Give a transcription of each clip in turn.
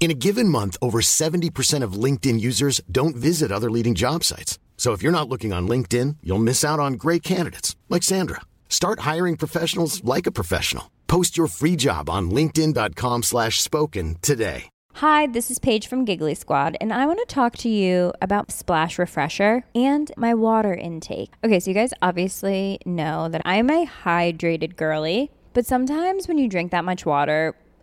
In a given month, over 70% of LinkedIn users don't visit other leading job sites. So if you're not looking on LinkedIn, you'll miss out on great candidates like Sandra. Start hiring professionals like a professional. Post your free job on linkedin.com slash spoken today. Hi, this is Paige from Giggly Squad, and I want to talk to you about Splash Refresher and my water intake. Okay, so you guys obviously know that I'm a hydrated girly, but sometimes when you drink that much water,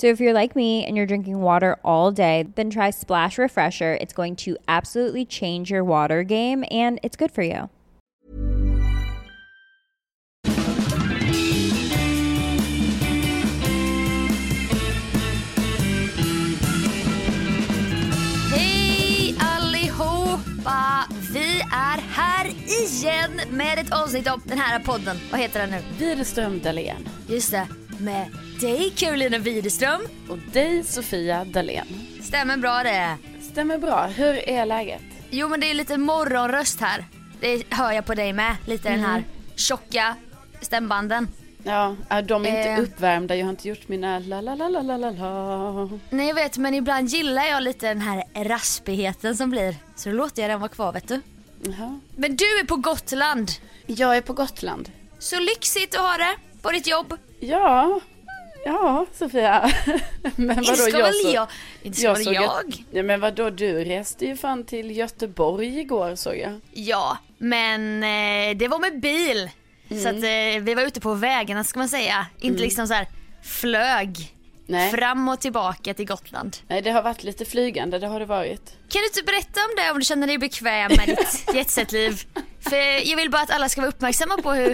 So if you're like me and you're drinking water all day, then try Splash Refresher. It's going to absolutely change your water game and it's good for you. Hej allihopa! Vi är här igen med ett avsnitt av den här podden. Vad heter den nu? Widerström Dahlén. Just det, med dig Carolina Widerström. Och dig Sofia Dalén. Stämmer bra det. Stämmer bra. Hur är läget? Jo men det är lite morgonröst här. Det hör jag på dig med. Lite den Mm. här tjocka stämbanden. Ja, de är inte Eh. uppvärmda. Jag har inte gjort mina la la la la la la. Nej jag vet men ibland gillar jag lite den här raspigheten som blir. Så då låter jag den vara kvar vet du. Jaha. Men du är på Gotland. Jag är på Gotland. Så lyxigt att ha det på ditt jobb. Ja, ja Sofia. men vadå Inte ska jag väl jag. Inte ska väl jag. Att, nej men vadå du reste ju fan till Göteborg igår såg jag. Ja, men eh, det var med bil. Så att eh, vi var ute på vägarna ska man säga. Inte liksom så här flög Nej. fram och tillbaka till Gotland. Nej det har varit lite flygande, det har det varit. Kan du inte berätta om det om du känner dig bekväm med ditt jetset-liv? För jag vill bara att alla ska vara uppmärksamma på hur,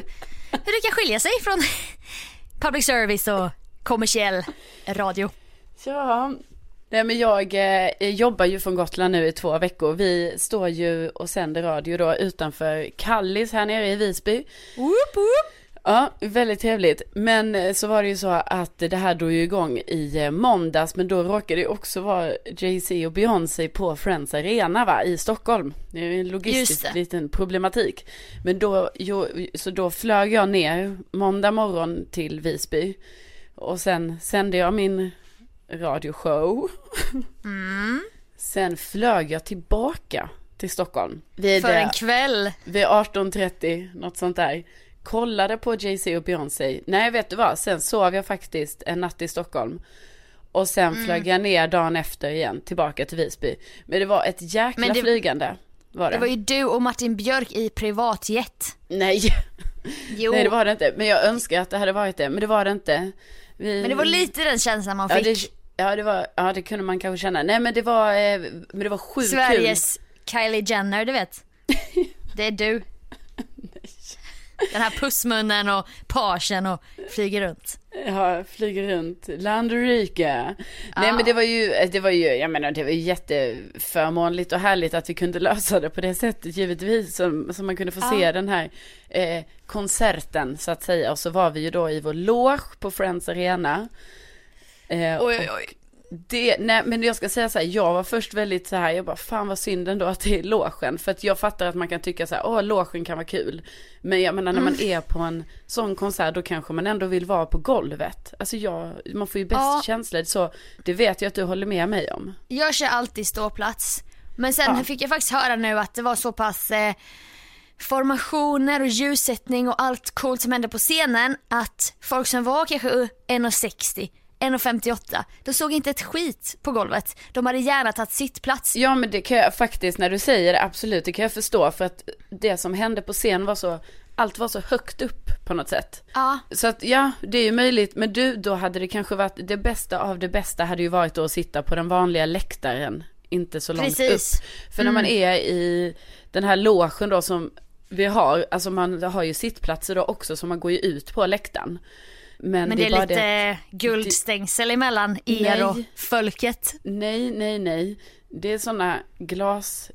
hur det kan skilja sig från public service och kommersiell radio. Ja, nej men jag eh, jobbar ju från Gotland nu i två veckor. Vi står ju och sänder radio då utanför Kallis här nere i Visby. Woop, woop. Ja, väldigt trevligt. Men eh, så var det ju så att det här drog ju igång i eh, måndags, men då råkade det också vara Jay-Z och Beyoncé på Friends Arena va, i Stockholm. Det är ju en logistisk liten problematik. Men då, jo, så då flög jag ner måndag morgon till Visby. Och sen sände jag min radioshow. Sen flög jag tillbaka till Stockholm. Vid, För en kväll. vid 18.30, något sånt där. Kollade på Jay-Z och Beyoncé. Nej, vet du vad? Sen sov jag faktiskt en natt i Stockholm. Och sen Mm. flög jag ner dagen efter igen, tillbaka till Visby. Men det var ett jäkla det- flygande. Var det? Det var ju du och Martin Björk i privatjet. Nej, Jo, nej det var det inte. Men jag önskar att det hade varit det. Men det var det inte. Vi... men det var lite den känslan man ja, fick. det, ja, det var, ja, det kunde man kanske känna. Nej, men det var, eh, men det var sjukt kul. Sveriges Kylie Jenner, du vet. Det är du. Den här pussmunnen och pagen och flyger runt. Ja, flyger runt land och rike. Nej men det var ju, det var ju, jag menar det var ju jätteförmånligt och härligt att vi kunde lösa det på det sättet givetvis. Som, som man kunde få se den här eh, konserten så att säga. Och så var vi ju då i vår loge på Friends Arena. Eh, Oj, oj, oj. Det, nej men jag ska säga så här, jag var först väldigt så här, jag bara fan vad synd ändå att det är logen. För att jag fattar att man kan tycka så här, åh logen kan vara kul. Men jag menar när man Mm. är på en sån konsert då kanske man ändå vill vara på golvet. Alltså jag, man får ju bäst Ja. känsla, så det vet jag att du håller med mig om. Jag kör alltid ståplats. Men sen Ja. fick jag faktiskt höra nu att det var så pass eh, formationer och ljussättning och allt coolt som hände på scenen att folk som var kanske 1,60 1,58 de såg inte ett skit på golvet. De hade gärna tagit sitt plats. Ja men det kan jag faktiskt, när du säger det, absolut, det kan jag förstå. För att det som hände på scen var så, allt var så högt upp på något sätt. Ja. Så att ja, det är ju möjligt. Men du, då hade det kanske varit, det bästa av det bästa hade ju varit då att sitta på den vanliga läktaren. Inte så långt Precis. upp. För när man är i den här logen då som vi har, alltså man har ju sittplatser då också så man går ju ut på läktaren. Men, Men det är, bara lite guldstängsel emellan er och Nej. folket. Nej, nej, nej. Det är sådana glas...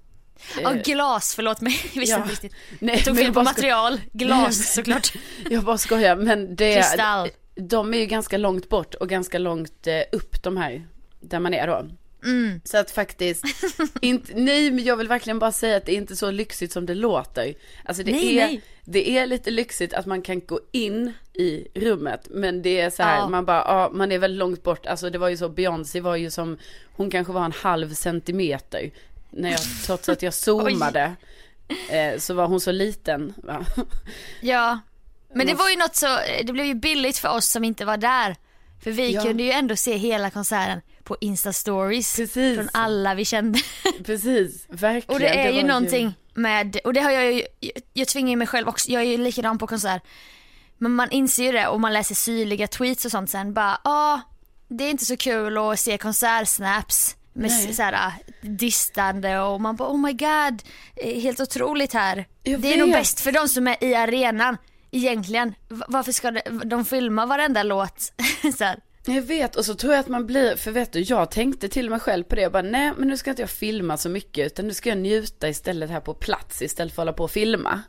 Ja, glas, förlåt mig. Jag visste ja. inte riktigt. Nej, Jag tog fel på bara sko- material. Glas såklart. Jag bara skojar, men det Kristall. De är ju ganska långt bort och ganska långt eh, upp de här, där man är då. Mm. Så att faktiskt, inte, nej men jag vill verkligen bara säga att det är inte så lyxigt som det låter. Alltså det, Nej, är, nej. det är lite lyxigt att man kan gå in i rummet, men det är så här, Ja. man bara, ja man är väldigt långt bort. Alltså det var ju så, Beyoncé var ju som, hon kanske var en halv centimeter. När jag, trots att jag zoomade, eh, så var hon så liten. Va? Ja. Men det var ju något så, det blev ju billigt för oss som inte var där. För vi Ja. kunde ju ändå se hela konserten på Insta-stories. Precis. Från alla vi kände. Precis, verkligen. Och det är ju var någonting med, och det har jag ju, jag tvingar ju mig själv också, jag är ju likadan på konsert. Men man inser ju det och man läser syrliga tweets och sånt sen bara, ja det är inte så kul att se konsertsnaps med Nej. så här äh, distande och man bara oh my god, eh, helt otroligt här. Jag det är nog bäst för de som är i arenan egentligen. Varför ska de, de filma varenda låt? så här. Jag vet, och så tror jag att man blir, för vet du, jag tänkte till mig själv på det, jag bara nej men nu ska inte jag filma så mycket, utan nu ska jag njuta istället här på plats istället för att hålla på och filma.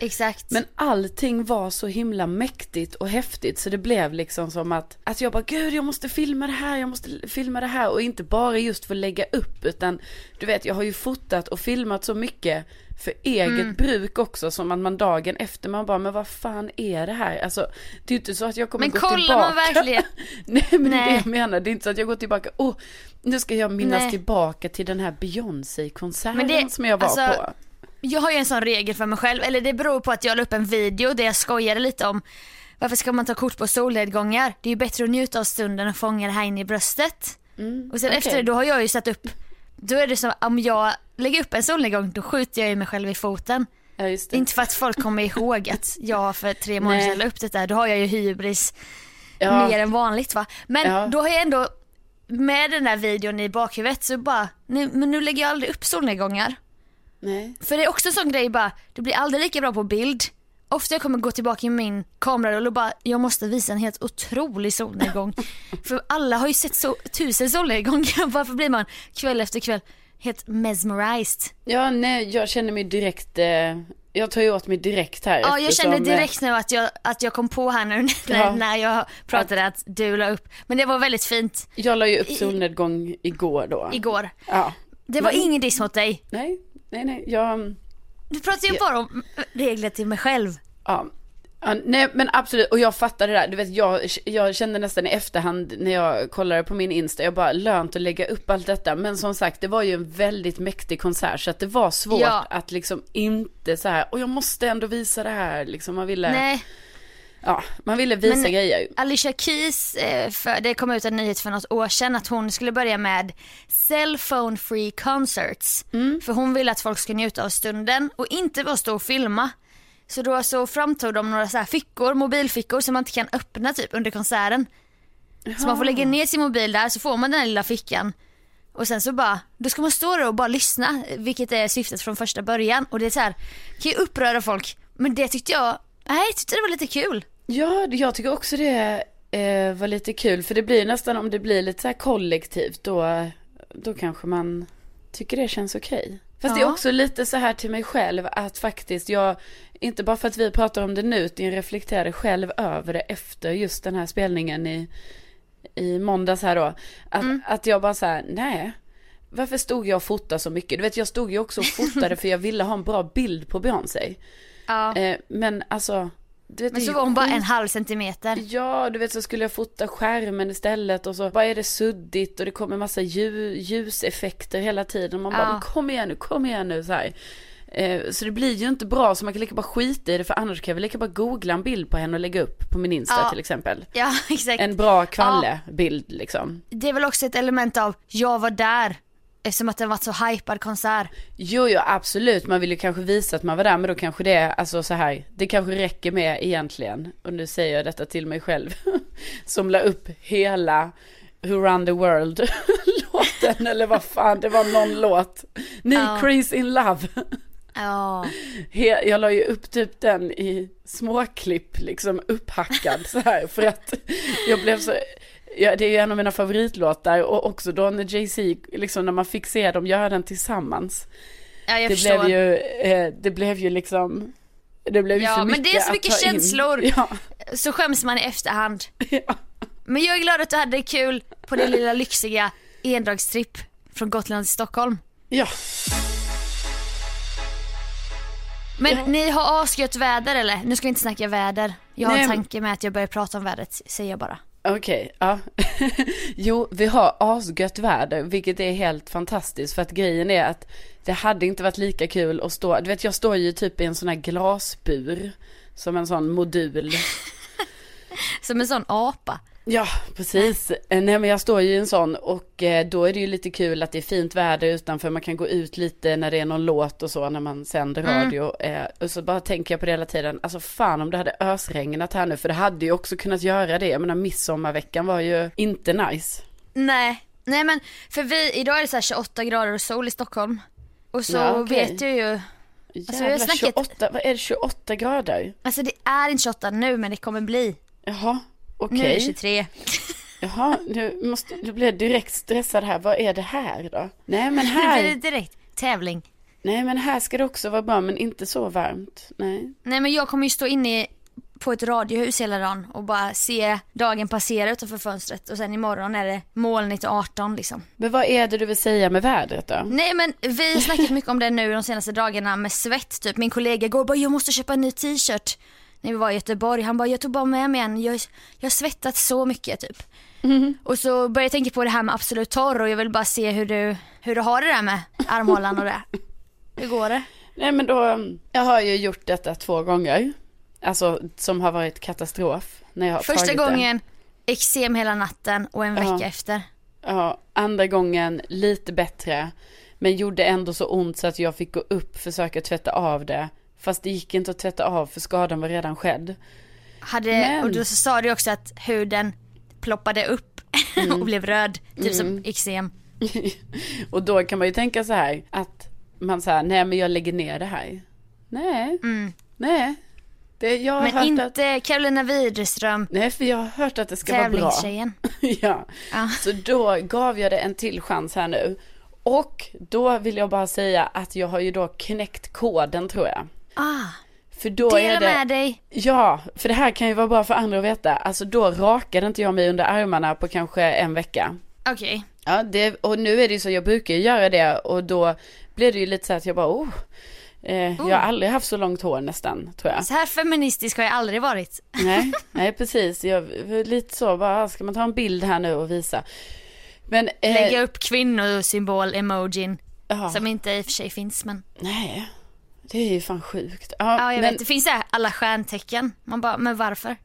Exakt. Men allting var så himla mäktigt och häftigt så det blev liksom som att, att jag bara gud jag måste filma det här, jag måste filma det här och inte bara just för att lägga upp utan du vet jag har ju fotat och filmat så mycket för eget bruk också som att man dagen efter man bara men vad fan är det här? Alltså det är ju inte så att jag kommer Men gå kollar tillbaka. man verkligen? Nej men det är det Nej. jag menar, det är inte så att jag går tillbaka, åh nu ska jag minnas Nej. tillbaka till den här Beyoncé-konserten Men det- som jag var alltså, på. Jag har ju en sån regel för mig själv, eller det beror på att jag la upp en video där jag skojade lite om varför ska man ta kort på solnedgångar? Det är ju bättre att njuta av stunden och fånga det här inne i bröstet. och sen okej. efter det, då har jag ju satt upp, då är det som om jag lägger upp en solnedgång, då skjuter jag ju mig själv i foten. Ja det. Inte för att folk kommer ihåg att jag för tre månader sedan la upp det där, då har jag ju hybris Ja. mer än vanligt va. Men Ja. då har jag ändå med den där videon i bakhuvudet så bara, nu, men nu lägger jag aldrig upp solnedgångar. Nej. För det är också en sån grej bara, du blir aldrig lika bra på bild. Ofta jag kommer gå tillbaka i min kamerarulle och bara, jag måste visa en helt otrolig solnedgång. För alla har ju sett så, tusen solnedgångar, varför blir man kväll efter kväll helt mesmerized? Ja, nej, jag känner mig direkt, eh, jag tar ju åt mig direkt här. Ja jag kände eh, direkt nu att jag, att jag kom på här nu när, Ja. när jag pratade att du la upp. Men det var väldigt fint Jag la ju upp solnedgång igår då. igår. Ja. Det var Men- ingen diss mot dig. Nej, nej, nej, jag, Du pratar ju bara om regler till mig själv. ja. Ja, nej men absolut, och jag fattar det där. Du vet, jag, jag kände nästan i efterhand när jag kollade på min Insta, jag bara lönt att lägga upp allt detta. Men som sagt, det var ju en väldigt mäktig konsert, så att det var svårt Ja. att liksom inte så här, och jag måste ändå visa det här, liksom man ville, Nej. Ja, man ville visa Men- grejer. Alicia Keys, eh, för, det kom ut en nyhet för något år sedan att hon skulle börja med cell phone free concerts. För hon ville att folk ska njuta av stunden och inte bara stå och filma. Så då så framtog de några så här fickor, mobilfickor som man inte kan öppna typ under konserten. Så man får lägga ner sin mobil där så får man den här lilla fickan. Och sen så bara, då ska man stå där och bara lyssna, vilket är syftet från första början. Och det är så här, kan ju uppröra folk. Men det tyckte jag, nej jag tyckte det var lite kul. Ja, jag tycker också det eh, var lite kul. För det blir nästan om det blir lite så här kollektivt då, då kanske man tycker det känns okej. Fast det är Ja. också lite så här till mig själv att faktiskt jag, inte bara för att vi pratar om det nu, utan jag reflekterade själv över det efter just den här spelningen i, i måndags här då. Att, att jag bara så här, nej. Varför stod jag och fotade så mycket? Du vet jag stod ju också och fotade för jag ville ha en bra bild på Beyoncé. Ja. Eh, men alltså, vet, Men så var hon bara en halv centimeter. Ja, du vet så skulle jag fota skärmen istället och så bara är det suddigt och det kommer massa lju- ljuseffekter hela tiden. Man bara, Ja. men kom igen nu, kom igen nu så här. Eh, så det blir ju inte bra så man kan lika bara skita i det för annars kan jag väl lika bara googla en bild på henne och lägga upp på min Insta Ja. till exempel. Ja, exakt. En bra kvalle-bild liksom. Det är väl också ett element av, jag var där. Eftersom att det varit så hypad konsert. Jo, jo, absolut. Man vill ju kanske visa att man var där, men då kanske det alltså så här, det kanske räcker med egentligen, och nu säger jag detta till mig själv, som la upp hela Who Run The World låten, eller vad fan, det var någon låt. Ni Ja. Crazy In Love. Ja. He- Jag la ju upp typ den i småklipp, liksom upphackad så här, för att jag blev så, ja, det är ju en av mina favoritlåtar, och också då när Jay-Z, liksom när man fick se dem göra den tillsammans. Ja, jag det förstår. blev ju, eh, det blev ju liksom, det blev ju Ja, för men mycket det är så mycket känslor. Ja, Så skäms man i efterhand. ja. Men jag är glad att du hade kul på din lilla lyxiga endagstripp från Gotland till Stockholm. ja. Men Ja. ni har asgött väder eller? Nu ska vi inte snacka väder. Jag har Nej, en men- tanke med att jag börjar prata om vädret, säger jag bara. Okej, ja. jo, vi har asgött väder, vilket är helt fantastiskt. För att grejen är att det hade inte varit lika kul att stå, du vet jag står ju typ i en sån här glasbur. Som en sån modul. Som en sån apa. Ja, precis. Eh, Nej men jag står ju i en sån och eh, då är det ju lite kul att det är fint väder utanför. Man kan gå ut lite när det är någon låt och så när man sänder radio. Eh, och så bara tänker jag på det hela tiden. Alltså fan om det hade ösregnat här nu. För det hade ju också kunnat göra det. Jag menar midsommarveckan var ju inte nice. Nej, nej men för vi, idag är det så här 28 grader och sol i Stockholm. Och så Ja, okej. vet du ju, Alltså, Jävlar, snackat- 28, vad är det 28 grader? alltså det är inte 28 nu men det kommer bli. Jaha, okej. Nu är det 23. Jaha, nu, måste, nu blir jag direkt stressad här. Vad är det här då? Nej men Nu blir det här, direkt tävling. nej men här ska det också vara bra men inte så varmt. Nej. Nej men jag kommer ju stå inne på ett radiohus hela dagen och bara se dagen passera utanför fönstret och sen imorgon är det molnigt och 18 liksom. Men vad är det du vill säga med vädret då? Nej men vi har snackat mycket om det nu de senaste dagarna med svett typ. Min kollega går och bara jag måste köpa en ny t-shirt. När vi var i Göteborg, han bara jag tog bara med mig en, jag, jag har svettat så mycket typ. Och så började jag tänka på det här med Absolut Torr och jag vill bara se hur du, hur du har det där med armhålan och det. Hur går det? Nej men då, jag har ju gjort detta två gånger. Alltså som har varit katastrof. När jag har Första gången eksem hela natten och en Ja. vecka efter. Ja, andra gången lite bättre. Men gjorde ändå så ont så att jag fick gå upp, försöka tvätta av det. Fast det gick inte att tvätta av för skadan var redan skedd. Hade, Men- Och då sa du också att huden ploppade upp och blev röd, typ som eksem. Och då kan man ju tänka så här att man säger nej men jag lägger ner det här. Nej, nej. Det, jag har Mm. Men hört inte att, Carolina Widerström, nej för jag har hört att det ska vara bra. tävlingstjejen. ja. Ja. Så då gav jag det en till chans här nu. Och då vill jag bara säga att jag har ju då knäckt koden tror jag. Ah, För då dela är det... med dig. Ja, för det här kan ju vara bra för andra att veta. Alltså då rakade inte jag mig under armarna på kanske en vecka. Okej. Ja, det, och nu är det ju så, jag brukar ju göra det och då blir det ju lite så att jag bara, oh, eh, jag har aldrig haft så långt hår nästan, tror jag. Så här feministisk har jag aldrig varit. Nej, nej precis, jag, lite så bara, ska man ta en bild här nu och visa? Men, eh, Lägga upp kvinnosymbol-emojin. Som inte i och för sig finns men. nej, det är ju fan sjukt. Ja jag men, vet, det finns här alla stjärntecken. Man bara, men varför?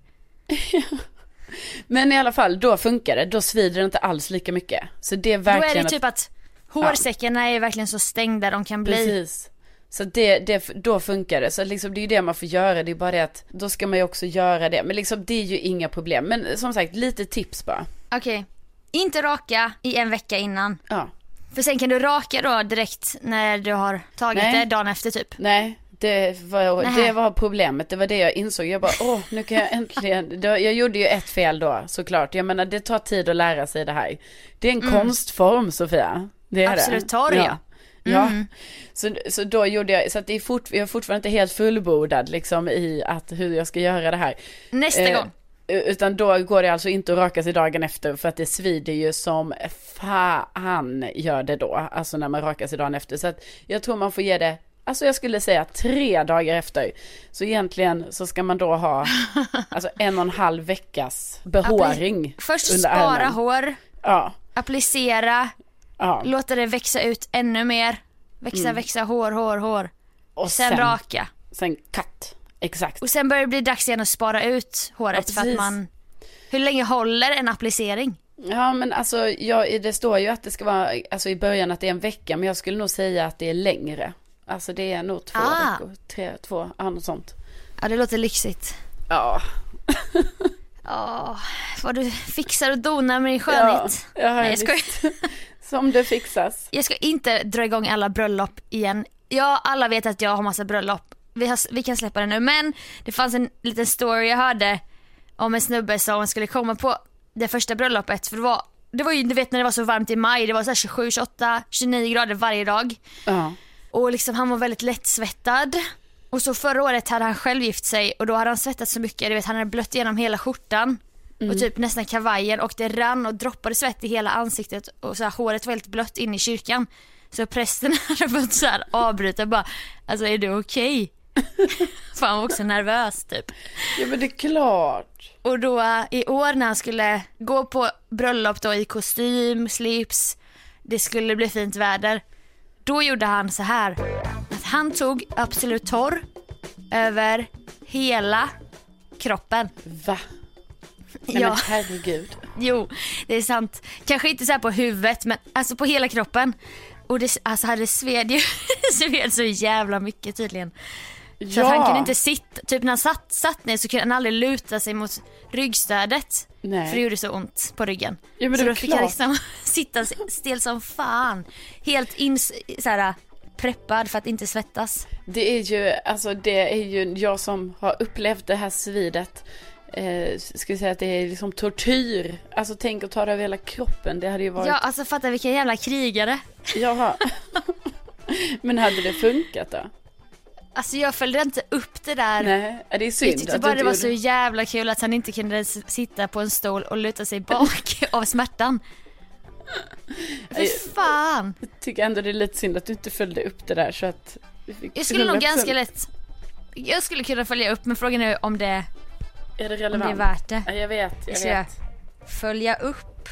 men i alla fall, då funkar det, då svider det inte alls lika mycket. Så det är Då är verkligen det typ att hårsäckarna är verkligen så stängda de kan bli. Precis. Så det, det, då funkar det. Så liksom det är ju det man får göra. Det är bara det att då ska man ju också göra det. Men liksom det är ju inga problem. Men som sagt, lite tips bara. Okej. Inte raka i en vecka innan. Ja. För sen kan du raka då direkt när du har tagit Nej. det dagen efter typ. Nej, det var, Nähä. det var problemet. Det var det jag insåg. Jag bara, åh, nu kan jag äntligen. Jag gjorde ju ett fel då, såklart. Jag menar, det tar tid att lära sig det här. Det är en konstform, Sofia. Det är Absolut, det. tar det, ja. Ja. Så, så då gjorde jag, så att det är fort, jag är fortfarande inte helt fullbordad liksom i att hur jag ska göra det här. Nästa Eh, gång. Utan då går det alltså inte att raka sig dagen efter för att det svider ju som fan gör det då. Alltså när man rakar sig dagen efter. Så att jag tror man får ge det Alltså jag skulle säga tre dagar efter. Så egentligen så ska man då ha alltså en och en halv veckas behåring. Först under spara armen. hår, Ja, applicera, ja. låta det växa ut ännu mer. Växa, Mm. växa, hår, hår, hår. Och Sen, raka. Sen katt. Exakt. Och sen börjar det bli dags igen att spara ut håret Ja, för att man... Hur länge håller en applicering? Ja men alltså ja, det står ju att det ska vara, alltså i början att det är en vecka, men jag skulle nog säga att det är längre. Alltså det är nog två Ah. veckor, tre, två, ja något sånt. Ja det låter lyxigt. Ja. Ja, vad du fixar och donar med din skönhet. Ja, ja, Nej, jag skojar. Som det fixas. Jag ska inte dra igång alla bröllop igen. Ja, alla vet att jag har massa bröllop. Vi, har, vi kan släppa det nu. Men det fanns en liten story jag hörde om en snubbe som skulle komma på det första bröllopet. För det var, det var ju, du vet när det var så varmt i maj, det var så här 27, 28, 29 grader varje dag. Ja. Och liksom han var väldigt lättsvettad. Och så förra året hade han själv gift sig och då hade han svettats så mycket, du vet han hade blött igenom hela skjortan. Och typ nästan kavajen och det rann och droppade svett i hela ansiktet och så här, håret var helt blött in i kyrkan. Så prästen hade fått så här avbryta bara, alltså är du okej? För han var också nervös typ. ja men det är klart. Och då i år när han skulle gå på bröllop då i kostym, slips, det skulle bli fint väder. Då gjorde han så här. Att han tog Absolut Torr över hela kroppen. Va? Nej Ja. men herregud. Jo, det är sant. Kanske inte så här på huvudet men alltså på hela kroppen. Och det, alltså det sved ju sved så jävla mycket tydligen. Så att han kunde inte sitta, typ när han satt, satt ner så kunde han aldrig luta sig mot ryggstödet. Nej. För det gjorde så ont på ryggen. Ja, men så det då fick han liksom sitta stel som fan. Helt in, så här, preppad för att inte svettas. Det är ju, alltså det är ju jag som har upplevt det här svidet. Eh, ska vi säga att det är liksom tortyr. Alltså tänk att ta det över hela kroppen. Det hade ju varit, Ja alltså fatta vilka jävla krigare. jaha. Men hade det funkat då? Alltså jag följde inte upp det där. Nej, det är synd Jag tyckte bara det var så jävla kul att han inte kunde sitta på en stol och luta sig bak av smärtan. Fy fan. Jag tycker ändå det är lite synd att du inte följde upp det där så att Jag skulle nog 100%. ganska lätt, jag skulle kunna följa upp men frågan är om det, Är det om det relevant? är värt det. Ja, jag vet, jag Ska jag vet. följa upp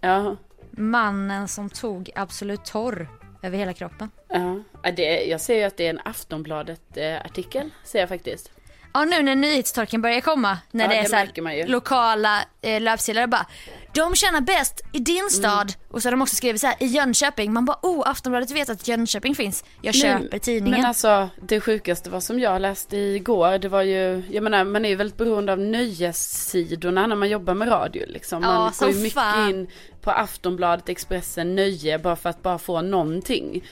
Ja, mannen som tog Absolut Torr över hela kroppen? ja. Ja, det, jag ser ju att det är en Aftonbladet-artikel, ser jag faktiskt. Ja nu när nyhetstorken börjar komma, när Ja, det är det så här lokala eh, löpsedlar bara De tjänar bäst i din Mm. stad och så har de också skrivit så här i Jönköping. Man bara oh Aftonbladet vet att Jönköping finns. Jag köper Nej, tidningen. Men alltså det sjukaste var som jag läste igår, det var ju, jag menar man är ju väldigt beroende av nöjessidorna när man jobbar med radio liksom. Ja, Man som går ju mycket fan. in på Aftonbladet, Expressen, Nöje bara för att bara få någonting.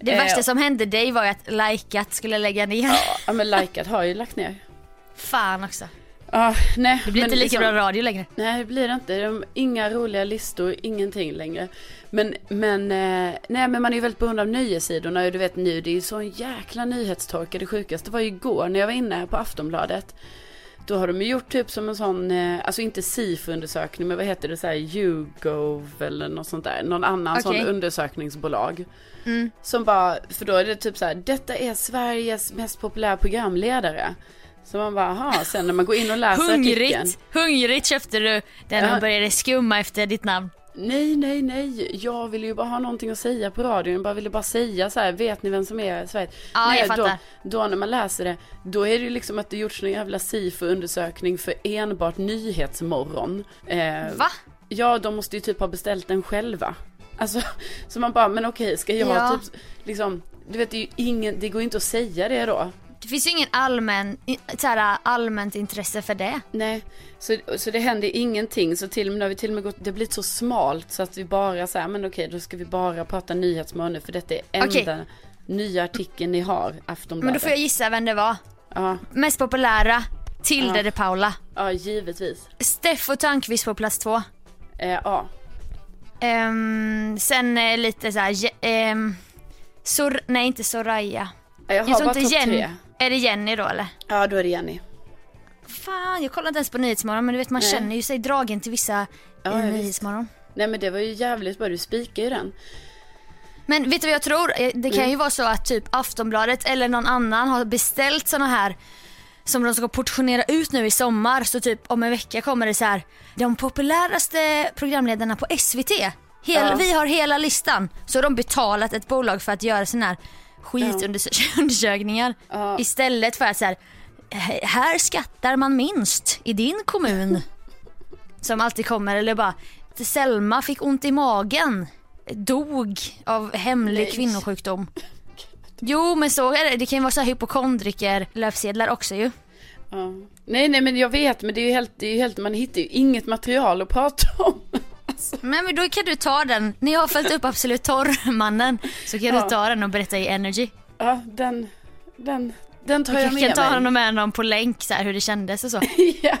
det eh, värsta som hände dig var ju att Likat skulle lägga ner. Ja men Likat har ju lagt ner. Fan också. Ja, nej. Det blir inte lika liksom- bra radio längre. Nej det blir det inte. De, inga roliga listor, ingenting längre. Men, men, eh, nej, men man är ju väldigt beroende av nöjessidorna. Och du vet nu, det är ju sån jäkla nyhetstorka. Det sjukaste var ju igår när jag var inne på Aftonbladet. Då har de ju gjort typ som en sån, eh, alltså inte SIFO-undersökning, men vad heter det, så här YouGov eller något sånt där. Någon annan sån Okej. undersökningsbolag. Som bara, för då är det typ så här, detta är Sveriges mest populära programledare. Så man bara, aha, sen när man går in och läser artikeln. Hungrigt, hungrigt köpte du den Ja. och började skumma efter ditt namn. Nej, nej, nej. Jag ville ju bara ha någonting att säga på radion. Jag bara ville bara säga så här, vet ni vem som är Sverige? Ja, nej, jag då, fattar. då när man läser det, då är det ju liksom att det gjorts någon jävla SIFO-undersökning för enbart Nyhetsmorgon. Eh, Va? Ja, de måste ju typ ha beställt den själva. Alltså, så man bara, men okej, ska jag Ja. typ, liksom, du vet, det är ju ingen, det går ju inte att säga det då. Det finns ju ingen allmän, så här, allmänt intresse för det. Nej, så, så det händer ingenting. Så till och med, har vi till och med gått, det blivit så smalt så att vi bara så här, men okej då ska vi bara prata nyhetsmorgon nu för detta är enda Okej. nya artikeln ni har, Aftonbladet. Men då får jag gissa vem det var. Ja, Mest populära, Tilde Ja. de Paula. ja, givetvis. Steffo Törnqvist på plats två. Eh, ja, Ehm, sen eh, lite såhär, Je- um, Sor- nej inte Soraya. jag har Jag bara inte topp tre. Är det Jenny då eller? Ja, då är det Jenny. Fan, jag kollar inte ens på Nyhetsmorgon men du vet man Nej. känner ju sig dragen till vissa Ja, i ja, visst. Nyhetsmorgon. Nej men det var ju jävligt bra, du spikar ju den. Men vet du vad jag tror? Eh, Det kan ju vara så att typ Aftonbladet eller någon annan har beställt såna här som de ska portionera ut nu i sommar. Så typ om en vecka kommer det så här. De populäraste programledarna på SVT. Hel, Vi har hela listan. Så har de betalat ett bolag för att göra såna här skitundersökningar. Istället för att så här. "H- Här skattar man minst i din kommun. Som alltid kommer eller bara Selma fick ont i magen. Dog av hemlig kvinnosjukdom. Jo men så är det. Det kan ju vara så här hypokondriker löpsedlar också ju. Ja. Nej, nej, men jag vet, men det är ju helt, det är ju helt, man hittar ju inget material att prata om. Men, men då kan du ta den. När jag har följt upp Absolut Torr-mannen så kan Ja. du ta den och berätta i Energy. Ja, den, den, den tar jag Jag med kan ta mig. honom med någon på länk så här, hur det kändes och så. ja.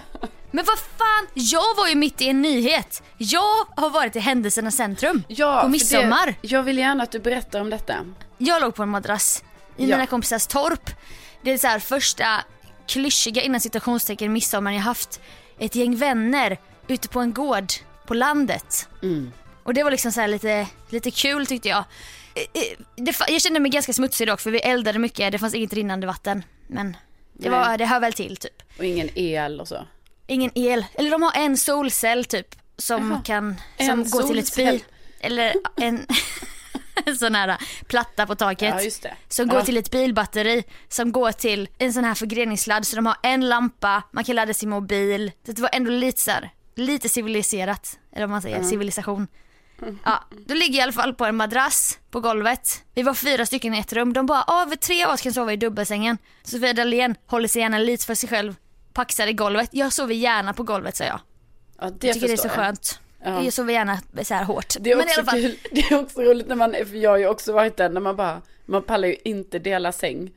Men vad fan, jag var ju mitt i en nyhet. Jag har varit i händelsernas centrum Ja, på midsommar. Det, jag vill gärna att du berättar om detta. Jag låg på en madrass i Ja. mina kompisars torp. Det är så här första klyschiga innan citationstecken midsommar jag haft. Ett gäng vänner ute på en gård på landet. Och det var liksom så här lite, lite kul tyckte jag. Eh, eh, Det, jag kände mig ganska smutsig dock för vi eldade mycket, det fanns inget rinnande vatten. Men det, Nej. var, det hör väl till typ. Och ingen el och så. Ingen el, eller de har en solcell typ som Jaha. kan, En som går till ett solcell. bil. Eller en, en sån här platta på taket. Ja. Som går Ja. till ett bilbatteri som går till en sån här förgreningssladd så de har en lampa, man kan ladda sin mobil. Så det var ändå lite så här, lite civiliserat, eller vad man säger, civilisation. Ja, då ligger jag i alla fall på en madrass på golvet. Vi var fyra stycken i ett rum. De bara, vi tre av oss kan sova i dubbelsängen. Sofia Dalén håller sig gärna lite för sig själv, paxar i golvet. Jag sover gärna på golvet sa jag. Ja, det Jag tycker det är så jag. skönt. Ja. Jag sover gärna så här hårt. Det är Men i också alla fall, kul, det är också roligt när man, för jag har ju också varit där när man bara, man pallar ju inte dela säng.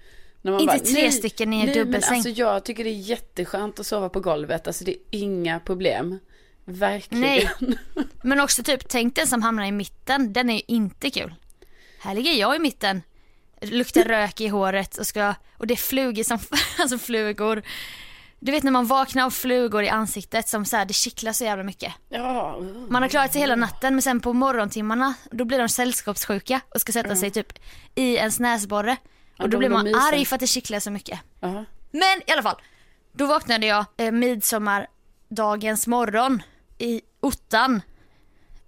Inte bara, tre nej, stycken i en nej, men dubbelsäng. alltså jag tycker det är jätteskönt att sova på golvet, alltså det är inga problem. Verkligen. Nej. Men också typ, tänk den som hamnar i mitten, den är ju inte kul. Här ligger jag i mitten, luktar rök i håret och ska, och det är flugor som, alltså flugor. Du vet när man vaknar av flugor i ansiktet som så här, det kittlar så jävla mycket. Ja, Man har klarat sig hela natten men sen på morgontimmarna då blir de sällskapssjuka och ska sätta sig typ i ens näsborre. Ja, Och då blir man arg för att det kittlar så mycket. Men i alla fall, då vaknade jag eh, midsommardagens morgon i ottan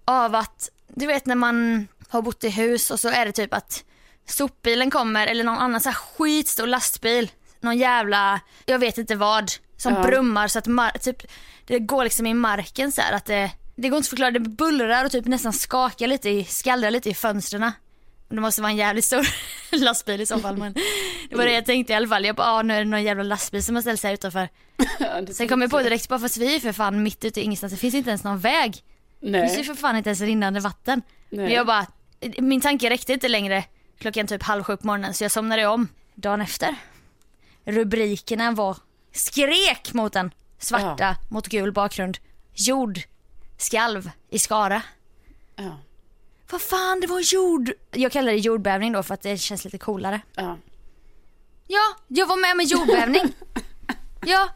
av att, du vet när man har bott i hus och så är det typ att sopbilen kommer eller någon annan så här skitstor lastbil, någon jävla, jag vet inte vad, som Ja. brummar så att mar- typ, det går liksom i marken så här att det, det går inte att förklara, det bullrar och typ nästan skakar lite, i, skallrar lite i fönstren. Det måste vara en jävligt stor lastbil i så fall men det var det jag tänkte i alla fall. Jag bara, ah, nu är det någon jävla lastbil som har ställt sig här utanför. Ja, Sen kom jag på direkt, bara fast vi är för fan mitt ute i ingenstans, det finns inte ens någon väg. Det finns ju Nej. för fan inte ens rinnande vatten. Nej. Men jag bara, min tanke räckte inte längre klockan typ halv sju på morgonen så jag somnade om dagen efter. Rubrikerna var skrek mot en svarta mot gul bakgrund. Jord skalv i Skara. Ja, Vad fan det var jord. Jag kallar det jordbävning då för att det känns lite coolare. ja. Ja, jag var med med jordbävning. ja,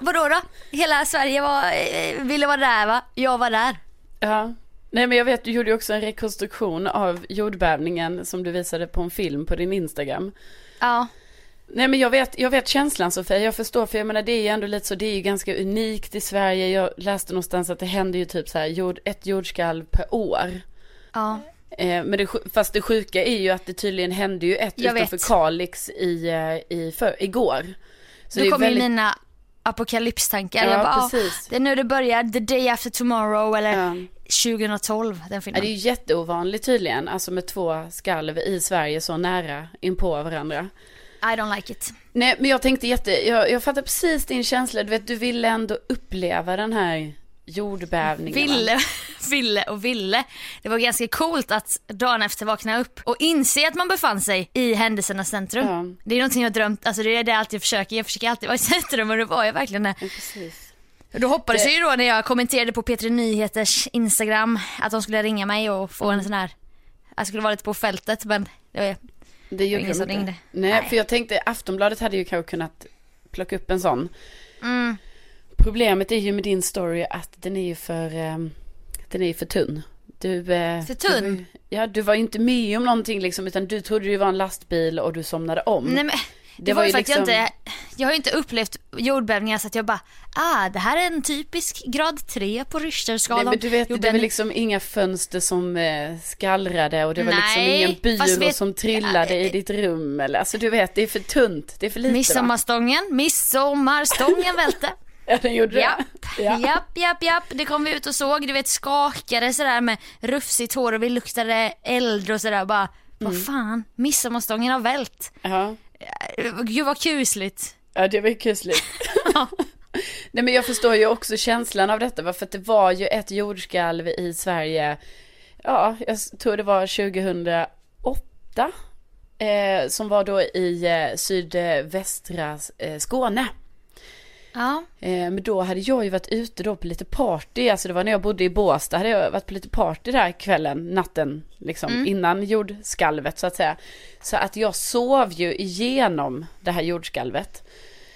vadå då? Hela Sverige var, eh, ville vara där va? Jag var där. Ja. Nej men jag vet, du gjorde ju också en rekonstruktion av jordbävningen som du visade på en film på din Instagram. Ja, Nej men jag vet, jag vet känslan Sofia, jag förstår för jag menar det är ju ändå lite så, det är ju ganska unikt i Sverige. Jag läste någonstans att det händer ju typ så här jord, ett jordskalv per år. Ja. Eh, men det, fast det sjuka är ju att det tydligen hände ju ett Jag utanför vet. Kalix i, eh, i för, igår. Så Då kommer väldigt- ju mina apokalypstankar. Ja, jag bara, precis. "Ah, det är nu det börjar, the day after tomorrow eller Ja. 2012 den Ja, filmen. det är ju jätteovanligt tydligen, alltså med två skalv i Sverige så nära inpå varandra. I don't like it. Nej, men jag tänkte jätte, jag, jag fattar precis din känsla, du vet, du ville ändå uppleva den här jordbävningen. va? Ville, ville och ville. Det var ganska coolt att dagen efter vakna upp och inse att man befann sig i händelsernas centrum. Ja. Det är någonting jag drömt, alltså det är det jag alltid försöker. Jag försöker alltid vara i centrum och det var jag verkligen det. Ja, precis. Då hoppades Det- jag ju då när jag kommenterade på P3 Nyheters Instagram att de skulle ringa mig och få en sån här, jag skulle vara lite på fältet men det var, Det gjorde ingen de som ringde. Nej, Nej. för jag tänkte Aftonbladet hade ju kanske kunnat plocka upp en sån. mm, Problemet är ju med din story att den är ju för, eh, den är ju för tunn. Du, eh, För tunn. Du, ja, du var ju inte med om någonting liksom, utan du trodde det var en lastbil och du somnade om. Nej men det, Det var var ju för att jag liksom- inte, jag har ju inte upplevt jordbävningar så att jag bara, ah det här är en typisk grad 3 på Nej, Richterskalan. men du vet, det var Jordbävning. liksom inga fönster som eh, skallrade och det var liksom Nej, ingen byrå vet- som trillade i ditt rum eller, alltså du vet, det är för tunt, det är för lite va? Midsommarstången, midsommarstången välte. Ja, den gjorde Japp, det. Ja. japp, japp, japp. Det kom vi ut och såg. Du vet skakade sådär med rufsigt hår och vi luktade eld och sådär bara. Mm. Vad fan, midsommarstången har vält. Ja. Gud vad kusligt. Ja, det var ju kusligt. Nej, men jag förstår ju också känslan av detta, va? för att det var ju ett jordskalv i Sverige, ja, jag tror det var 2008, eh, som var då i eh, sydvästra eh, Skåne. Ja, Eh, men då hade jag ju varit ute då på lite party, alltså det var när jag bodde i Båstad, hade jag varit på lite party där kvällen, natten, liksom innan jordskalvet så att säga. Så att jag sov ju igenom det här jordskalvet.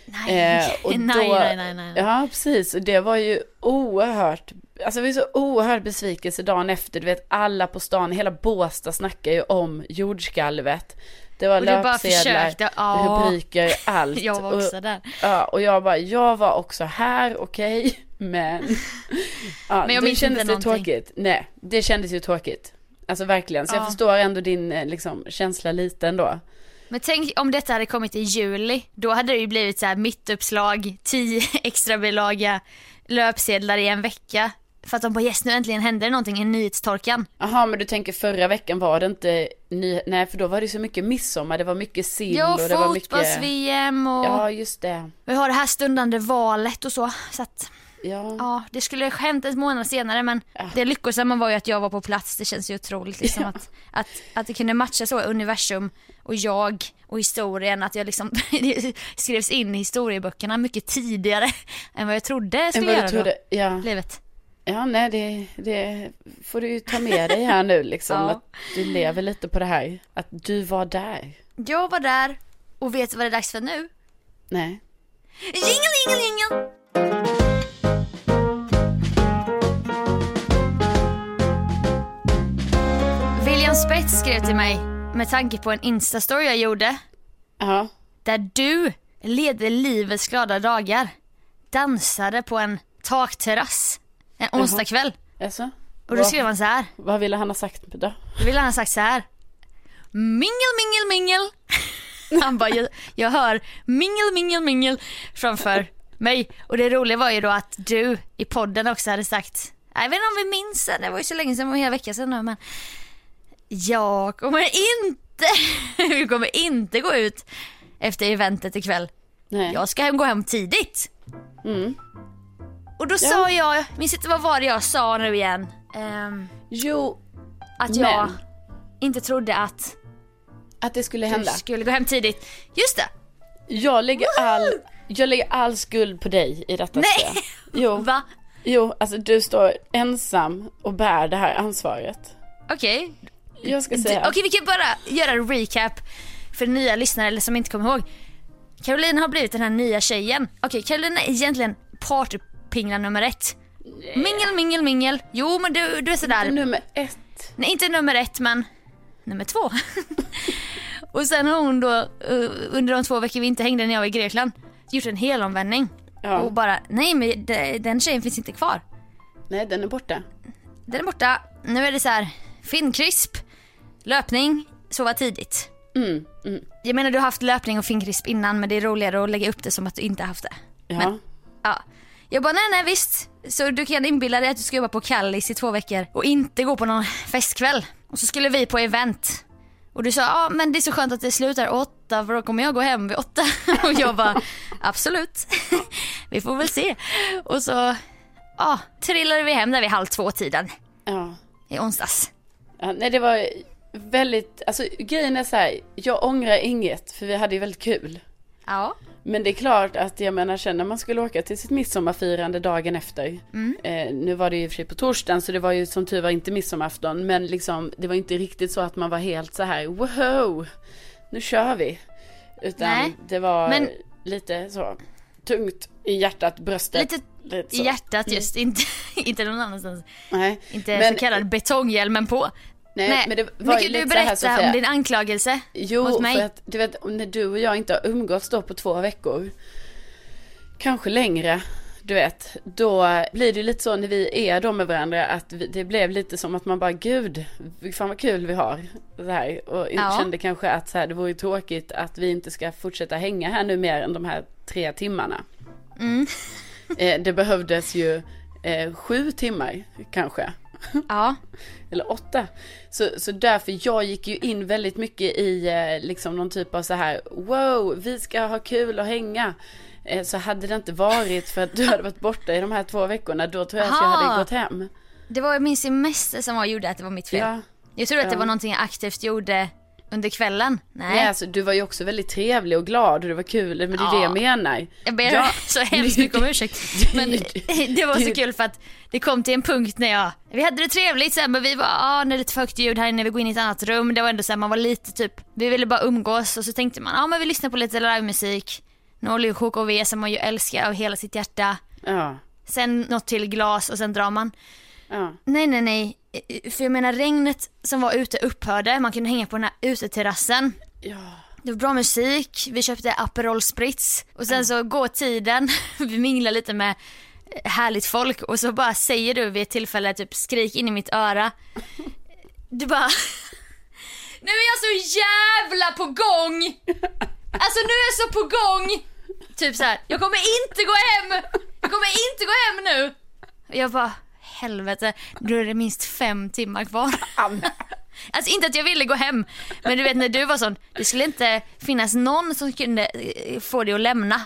nej, Eh, och nej, då- nej, nej, nej. Ja, precis. Och det var ju oerhört, alltså det var ju så oerhört besvikelse dagen efter. Du vet, alla på stan, hela Båstad snackar ju om jordskalvet. Det var Och löpsedlar, ja. rubriker, allt. Jag var också och, där. Ja, och jag bara, jag var också här, okej, men... Ja, Men jag minns kändes inte det någonting. tråkigt. Nej, det kändes ju tråkigt. Alltså verkligen, så jag Ja. förstår ändå din eh, liksom, känsla lite ändå. Men tänk om detta hade kommit i juli. Då hade det ju blivit så här mittuppslag, 10 extra bilaga, löpsedlar i en vecka. För att de bara yes nu äntligen händer någonting i nyhetstorkan. Jaha, men du tänker förra veckan var det inte ny... Nej, för då var det så mycket midsommar, det var mycket sill Ja, och det var mycket... fotbolls-VM och Ja, just det. vi har det här stundande valet och så. Så att Ja. ja, det skulle ha hänt en månad senare men det lyckosamma var ju att jag var på plats. Det känns ju otroligt liksom Ja. att, att, att det kunde matcha så universum och jag och historien. Att jag liksom det skrevs in i historieböckerna mycket tidigare än vad jag trodde Än skulle vad göra trodde. då. Ja. Livet. Ja, nej, det, det får du ju ta med dig här nu liksom. Ja. Att du lever lite på det här. Att du var där. Jag var där och vet vad det är dags för nu? Nej. Jingel, jingel, jingel! William Spets skrev till mig med tanke på en instastory jag gjorde Ja. där du ledde livets glada dagar dansade på en takterrass en onsdagkväll. Alltså? Och då skrev han så här. Vad ville han ha sagt då? Då ville han ha sagt så här. Mingel, mingel, mingel. Han bara, jag, jag hör mingel, mingel, mingel framför mig. Och det roliga var ju då att du i podden också hade sagt, jag vet inte om vi minns det, det var ju så länge sedan, det var en hel vecka sedan nu men jag kommer inte, vi kommer inte gå ut efter eventet ikväll. Nej. Jag ska hem, gå hem tidigt. Mm. Och då sa jag, minns inte vad var det jag sa nu igen? Ehm, Jo, att jag Men. inte trodde att att det skulle du hända. skulle gå hem tidigt. Just det. Jag lägger all, jag lägger all skuld på dig i detta. Nej. Jo, Va? jo, alltså du står ensam och bär det här ansvaret. Okej. Jag ska Du- säga. Okej vi kan bara göra en recap för nya lyssnare eller som inte kommer ihåg. Caroline har blivit den här nya tjejen. Okej Caroline är egentligen partypingla nummer ett. Mingel, mingel, mingel. Jo men du, du är sådär. Nummer ett. Nej inte nummer ett men nummer två. och sen har hon då eh, under de två veckor vi inte hängde när jag var i Grekland gjort en helomvändning. Ja. Och bara nej men de- den tjejen finns inte kvar. Nej, den är borta. Den är borta. Nu är det så här finkrisp, löpning, sova tidigt. Mm, mm. Jag menar du har haft löpning och finkrisp innan men det är roligare att lägga upp det som att du inte haft det. Ja. Men- Ja. Jag bara nej nej visst. Så du kan inbilla dig att du ska jobba på Kallis i två veckor och inte gå på någon festkväll. Och så skulle vi på event. Och du sa ja men det är så skönt att det slutar åtta för då kommer jag gå hem vid åtta. Och jag bara absolut. Vi får väl se. Och så ja, trillade vi hem där vid halv två tiden ja. i onsdags. Ja, nej, det var väldigt, alltså grejen är så här, jag ångrar inget för vi hade ju väldigt kul. Ja. Men det är klart att jag menar sen när man skulle åka till sitt midsommarfirande dagen efter. Mm. Eh, nu var det ju i och för sig på torsdagen så det var ju som tur var inte midsommarafton. Men liksom det var inte riktigt så att man var helt så här wow, nu kör vi. Utan Nej, det var men- lite så tungt i hjärtat, bröstet. Lite, I hjärtat just, inte, inte någon annanstans. Nej. Inte Men- så kallad betonghjälmen på. Nej, men det var men ju du lite här, berätta Sofia. om din anklagelse Jo, mot mig? för att du vet, när du och jag inte har umgåtts då på två veckor, kanske längre, du vet, då blir det lite så när vi är då med varandra att vi, det blev lite som att man bara, gud, fan vad kul vi har. Så här, och Ja. kände kanske att så här, det vore tråkigt att vi inte ska fortsätta hänga här nu mer än de här tre timmarna. Mm. Eh, det behövdes ju eh, sju timmar kanske. Ja. Eller åtta. Så, så därför, jag gick ju in väldigt mycket i eh, liksom någon typ av så här, wow, vi ska ha kul och hänga. Eh, så hade det inte varit för att du hade varit borta i de här två veckorna, då tror jag att jag Aha. hade gått hem. Det var min semester som var, gjorde att det var mitt fel. Ja. Jag trodde att det Ja. var någonting jag aktivt gjorde under kvällen. Nej. Nej, alltså du var ju också väldigt trevlig och glad och det var kul, men det är det Ja. jag menar. Jag ber Ja. så hemskt mycket om ursäkt. Men det var så kul för att det kom till en punkt när jag, vi hade det trevligt sen men vi var, ah, det är lite för högt ljud här inne, vi går in i ett annat rum. Det var ändå så här, man var lite typ, vi ville bara umgås och så tänkte man, ja ah, men vi lyssnar på lite livemusik. Håller ju KKV som man ju älskar av hela sitt hjärta. Ja, Sen något till glas och sen drar man. Ja, Nej nej nej, för jag menar regnet som var ute upphörde, man kunde hänga på den här uteterrassen. ja. Det var bra musik, vi köpte Aperol Spritz och sen så går tiden, vi minglar lite med härligt folk och så bara säger du vid ett tillfälle typ skrik in i mitt öra. Du bara Nu är jag så jävla på gång! Alltså nu är jag så på gång! Typ så här, jag kommer inte gå hem! Jag kommer inte gå hem nu! Och jag bara, helvete, då är det minst fem timmar kvar. Alltså inte att jag ville gå hem, men du vet när du var sån, det skulle inte finnas någon som kunde eh, få dig att lämna.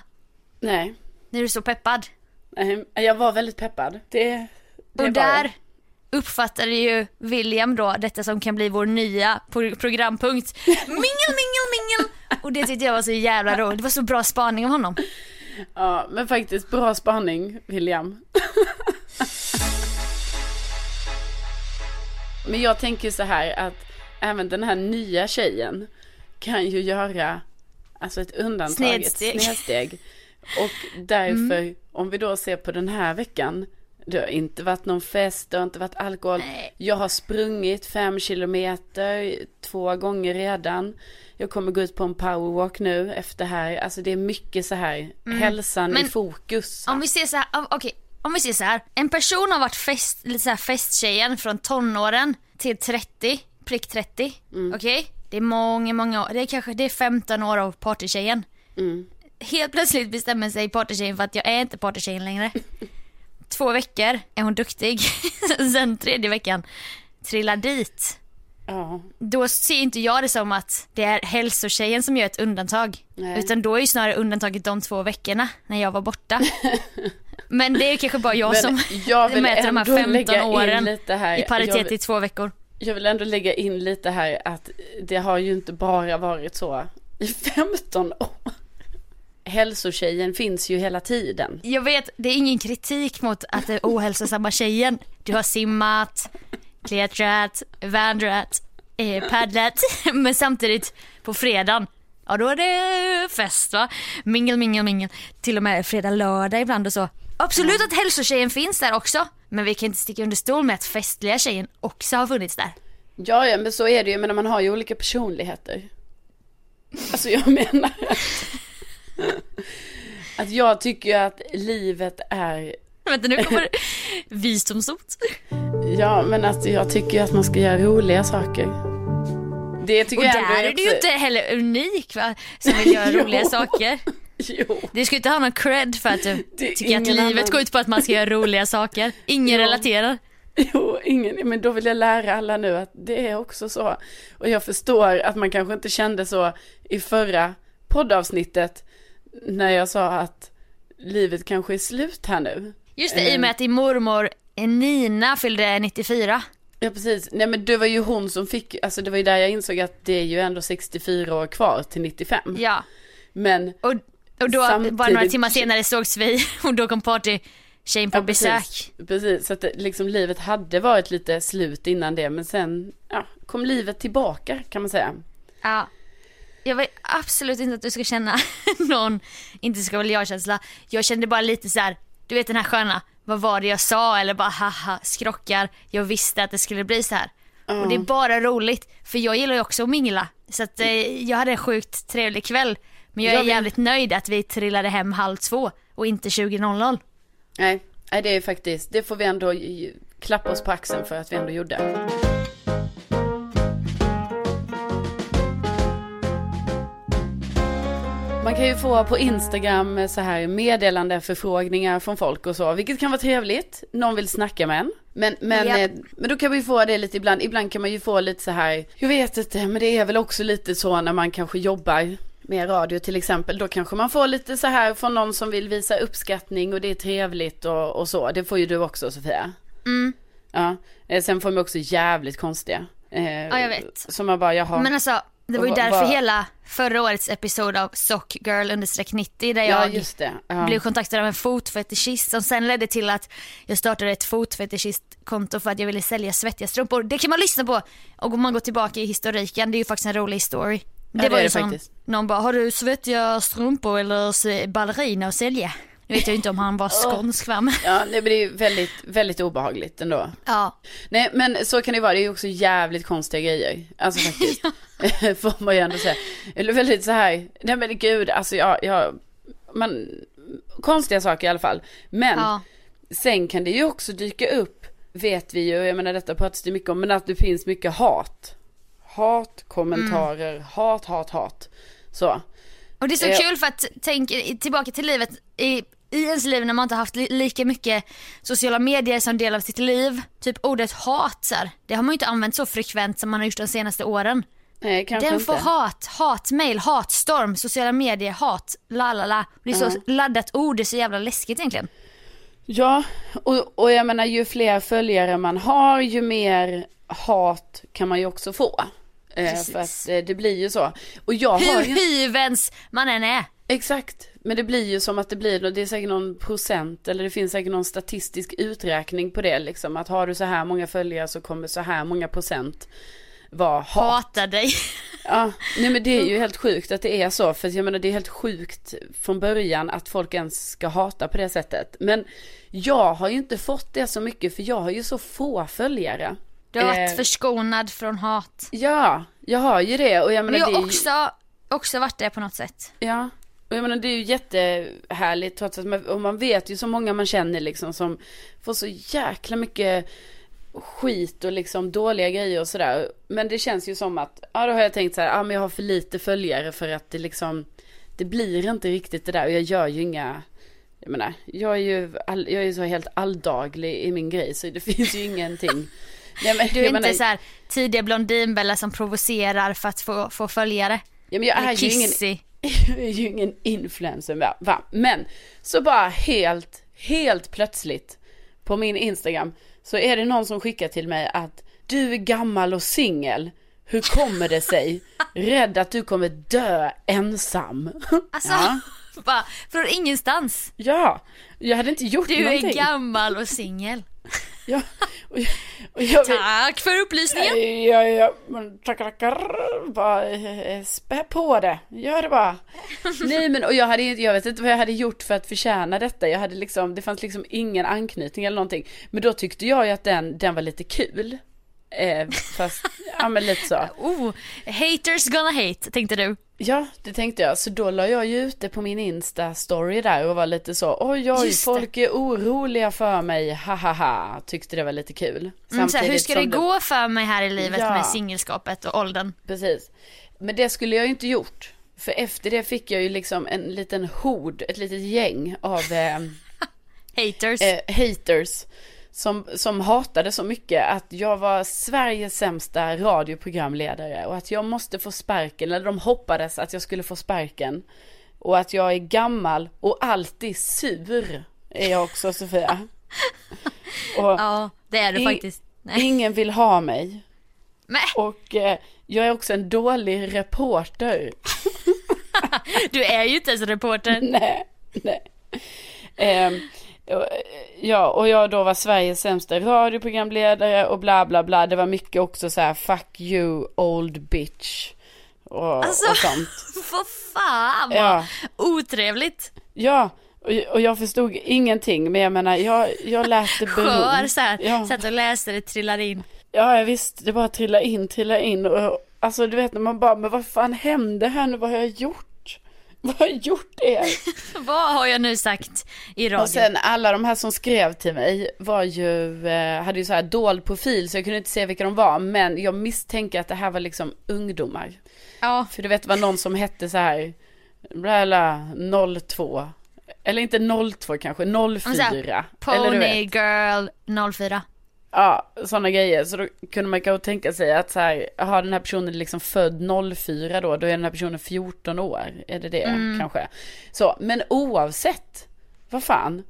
Nej, När du är så peppad. nej, jag var väldigt peppad. Det, det Och där uppfattade ju William då detta som kan bli vår nya pro- programpunkt. Mingel, mingel, mingel! Och det tyckte jag var så jävla roligt. Det var så bra spaning av honom. Ja, men faktiskt bra spaning, William. men jag tänker så här att även den här nya tjejen kan ju göra alltså ett undantag, Snedsteg. ett snedsteg. Och därför, om vi då ser på den här veckan, det har inte varit någon fest, det har inte varit alkohol. Nej. Jag har sprungit fem kilometer två gånger redan. Jag kommer gå ut på en powerwalk nu efter här. Alltså det är mycket så här, hälsan i Men fokus. Om vi ser så här, okej, om vi ser så här. En person har varit fest, lite så här festtjejen från tonåren till 30, prick 30. Okej? Det är många, många år. Det är kanske det är 15 år av partytjejen. Helt plötsligt bestämmer sig partytjejen för att jag är inte partytjejen längre. Två veckor är hon duktig. Sen tredje veckan trillar dit. Ja, Då ser inte jag det som att det är hälsotjejen som gör ett undantag. Nej. Utan då är ju snarare undantaget de två veckorna när jag var borta. Men det är kanske bara jag Men som jag mäter de här ändå 15 lägga in åren här. i paritet vill- i två veckor. jag vill ändå lägga in lite här att det har ju inte bara varit så i 15 år. Hälsotjejen finns ju hela tiden. Jag vet, det är ingen kritik mot att det är ohälsosamma tjejen. Du har simmat, klättrat, vandrat, eh, paddlat. Men samtidigt på fredagen, ja då är det fest va. Mingel, mingel, mingel. Till och med fredag, lördag ibland och så. Absolut att hälsotjejen finns där också. Men vi kan inte sticka under stol med att festliga tjejen också har funnits där. Ja, ja, men så är det ju. Men man har ju olika personligheter. Alltså jag menar att, att jag tycker att livet är, Vänta nu kommer visdomsord. ja men alltså jag tycker att man ska göra roliga saker. Det tycker Och jag där är du ju inte heller unik va, som vill göra roliga saker. Jo, Du ska inte ha någon cred för att du Det tycker att livet annan- går ut på att man ska göra roliga saker. Ingen Jo. relaterar. jo, ingen, men då vill jag lära alla nu att det är också så. Och jag förstår att man kanske inte kände så i förra poddavsnittet när jag sa att livet kanske är slut här nu. Just det, i och med att din mormor Nina fyllde 94. Ja precis, nej men det var ju hon som fick, alltså det var ju där jag insåg att det är ju ändå 64 år kvar till 95. Ja, Men, och, och då Samtidigt- bara några timmar senare sågs vi och då kom partytjejen på ja, besök. precis, precis, så att det, liksom livet hade varit lite slut innan det, men sen, ja, kom livet tillbaka kan man säga. Ja. Jag vill absolut inte att du ska känna någon, inte ska väl jag-känsla. Jag kände bara lite så här. du vet den här sköna, vad var det jag sa eller bara haha skrockar, jag visste att det skulle bli så här. Och det är bara roligt, för jag gillar ju också att mingla. Så att eh, jag hade en sjukt trevlig kväll. Men jag är Jag vill- jävligt nöjd att vi trillade hem halv två och inte 20.00. Nej, nej, det är faktiskt, det får vi ändå klappa oss på axeln för att vi ändå gjorde. Man kan ju få på Instagram så här meddelande förfrågningar från folk och så, vilket kan vara trevligt. Någon vill snacka med en. Men, men, Japp. eh, men då kan man ju få det lite ibland. Ibland kan man ju få lite så här, jag vet inte, men det är väl också lite så när man kanske jobbar med radio till exempel. Då kanske man får lite så här från någon som vill visa uppskattning och det är trevligt och, och så. Det får ju du också Sofia. Mm. Ja, eh, sen får man också jävligt konstiga. Eh, Ja, jag vet. Som man bara, jaha. Men alltså, det var ju därför vad- hela förra årets episod av Sockgirl understreck 90 där ja, jag det. Ja. blev kontaktad av en fotfetischist som sen ledde till att jag startade ett fotfetischistkonto för att jag ville sälja svettiga strumpor. Det kan man lyssna på och om man går tillbaka i historiken, det är ju faktiskt en rolig story. Ja, Det det var ju det som faktiskt. någon bara, har du svettiga strumpor eller ballerina att sälja? Nu vet jag inte om han var skånsk va Ja, det ju väldigt, väldigt obehagligt ändå. ja. Nej, men så kan det vara. Det är ju också jävligt konstiga grejer. Alltså faktiskt. Får man ju ändå säga. Eller väldigt så här. Nej men gud, alltså jag, jag man, konstiga saker i alla fall. Men Ja. sen kan det ju också dyka upp, vet vi ju, jag menar detta pratas det mycket om, men att det finns mycket hat. Hat, kommentarer, hat, hat, hat. Så. Och det är så Eh. kul för att tänk tillbaka till livet i, i ens liv när man inte haft li, lika mycket sociala medier som del av sitt liv. Typ ordet hat så här, det har man ju inte använt så frekvent som man har gjort de senaste åren. Nej, kanske Den inte. får hat, hatmail, hatstorm, sociala medier, hat, la la la. Det är så laddat ord, det är så jävla läskigt egentligen. Ja, och, och jag menar ju fler följare man har, ju mer hat kan man ju också få. Eh, Precis. för att eh, det blir ju så. Och jag har Hur ju... hyvens man än är. Exakt, men det blir ju som att det blir, det är säkert någon procent eller det finns säkert någon statistisk uträkning på det liksom. Att har du så här många följare så kommer så här många procent vara hat. Hatar dig. Ja, nej men det är ju helt sjukt att det är så. För jag menar det är helt sjukt från början att folk ens ska hata på det sättet. Men jag har ju inte fått det så mycket för jag har ju så få följare. Du har varit Eh, förskonad från hat. Ja, jag har ju det och jag menar Men jag det har är ju, också, också varit det på något sätt. Ja, och jag menar det är ju jättehärligt trots att man, och man vet ju så många man känner liksom som får så jäkla mycket skit och liksom dåliga grejer och sådär. Men det känns ju som att, ja då har jag tänkt så här, ja men jag har för lite följare för att det liksom, det blir inte riktigt det där och jag gör ju inga, jag menar, jag är ju, all, jag är ju så helt alldaglig i min grej så det finns ju ingenting. Nej, men, Du är inte menar- så här tidiga blondinbella som provocerar för att få, få följare. Ja, men jag är ju ingen, jag är ju ingen influencer va? Men så bara helt, helt plötsligt på min Instagram så är det någon som skickar till mig att du är gammal och singel. Hur kommer det sig? Rädd att du kommer dö ensam. Alltså, Ja, bara, från ingenstans. ja jag hade inte gjort Du någonting. är gammal och singel. Ja, och, jag- och jag, Tack för upplysningen. Ja, ja, tackar, tackar. Bara eh, spä på det. Gör det bara. Nej, men och jag hade jag vet inte vad jag hade gjort för att förtjäna detta. Jag hade liksom, det fanns liksom ingen anknytning eller någonting. Men då tyckte jag ju att den, den var lite kul. Eh, fast, ja men lite så. Oh, haters gonna hate, tänkte du. Ja, det tänkte jag. Så då la jag ju ute på min Insta-story där och var lite så, oj oj, Just det. folk är oroliga för mig, ha ha ha. Tyckte det var lite kul. Mm, så hur ska det gå för mig här i livet Ja. med singelskapet och åldern? Precis. Men det skulle jag ju inte gjort. För efter det fick jag ju liksom en liten hord, ett litet gäng av eh, Haters. eh, haters. Som, som hatade så mycket att jag var Sveriges sämsta radioprogramledare och att jag måste få sparken, eller de hoppades att jag skulle få sparken. Och att jag är gammal och alltid sur är jag också Sofia. Och ja, det är du faktiskt. Nej. ingen vill ha mig. Men, Och eh, jag är också en dålig reporter. du är ju inte ens reporter. Nej, nej. Och, ja, och jag då var Sveriges sämsta radioprogramledare och bla bla bla. Det var mycket också så här, fuck you old bitch. Och, Alltså. och sånt. Vad fan vad Ja. otrevligt. Ja, Och, jag förstod ingenting, men jag menar, jag, jag lät det bero. Skör så här, Ja. satt och läste det trillar in. Ja, jag visste, det bara trilla in, trilla in och alltså du vet när man bara, men vad fan hände här nu, vad har jag gjort? Vad har jag gjort er? Vad har jag nu sagt i radio? Och sen alla de här som skrev till mig var ju, eh, hade ju så här dold profil så jag kunde inte se vilka de var, men jag misstänker att det här var liksom ungdomar. ja. För du vet det var någon som hette så här, bla bla, 02. Eller inte 02 kanske, 04. Och så här, Pony girl 04. Ja, sådana grejer. Så då kunde man kanske tänka sig att så här, har den här personen liksom född 04 då, då är den här personen 14 år. Är det det Mm. kanske? Så, men oavsett, vad fan?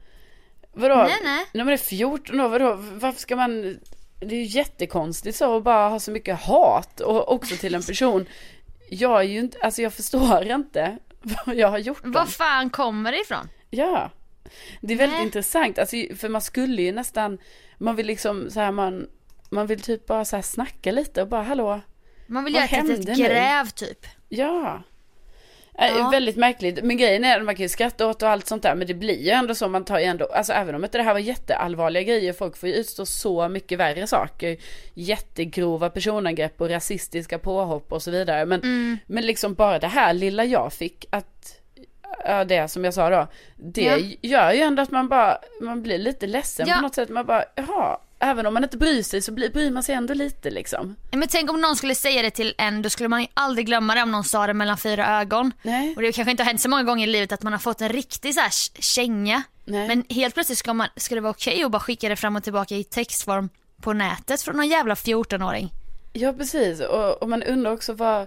Vadå? Nej, nej. När man är 14 år, vadå? Varför ska man... Det är ju jättekonstigt så att bara ha så mycket hat och också till en person. Jag är ju inte, alltså jag förstår inte vad jag har gjort. Var fan kommer det ifrån? Ja. Det är väldigt Nej. intressant, alltså, för man skulle ju nästan, man vill liksom så här, man, man vill typ bara så här snacka lite och bara hallå, Man vill göra ett litet hände nu? gräv typ. ja. Äh, Ja. Väldigt märkligt, men grejen är att man kan ju skratta åt och allt sånt där, men det blir ju ändå så, man tar ju ändå, alltså även om inte det här var jätteallvarliga grejer, folk får ju utstå så mycket värre saker, jättegrova personangrepp och rasistiska påhopp och så vidare, men, Mm. men liksom bara det här lilla jag fick, att Ja det som jag sa då. Det Ja. gör ju ändå att man bara, man blir lite ledsen Ja. på något sätt. Man bara, jaha, även om man inte bryr sig så blir, bryr man sig ändå lite liksom. Men tänk om någon skulle säga det till en, då skulle man ju aldrig glömma det om någon sa det mellan fyra ögon. Nej. Och det kanske inte har hänt så många gånger i livet att man har fått en riktig så här känga. Nej. Men helt plötsligt ska, man, ska det vara okej att bara skicka det fram och tillbaka i textform på nätet från någon jävla 14-åring. Ja precis, och, och man undrar också vad,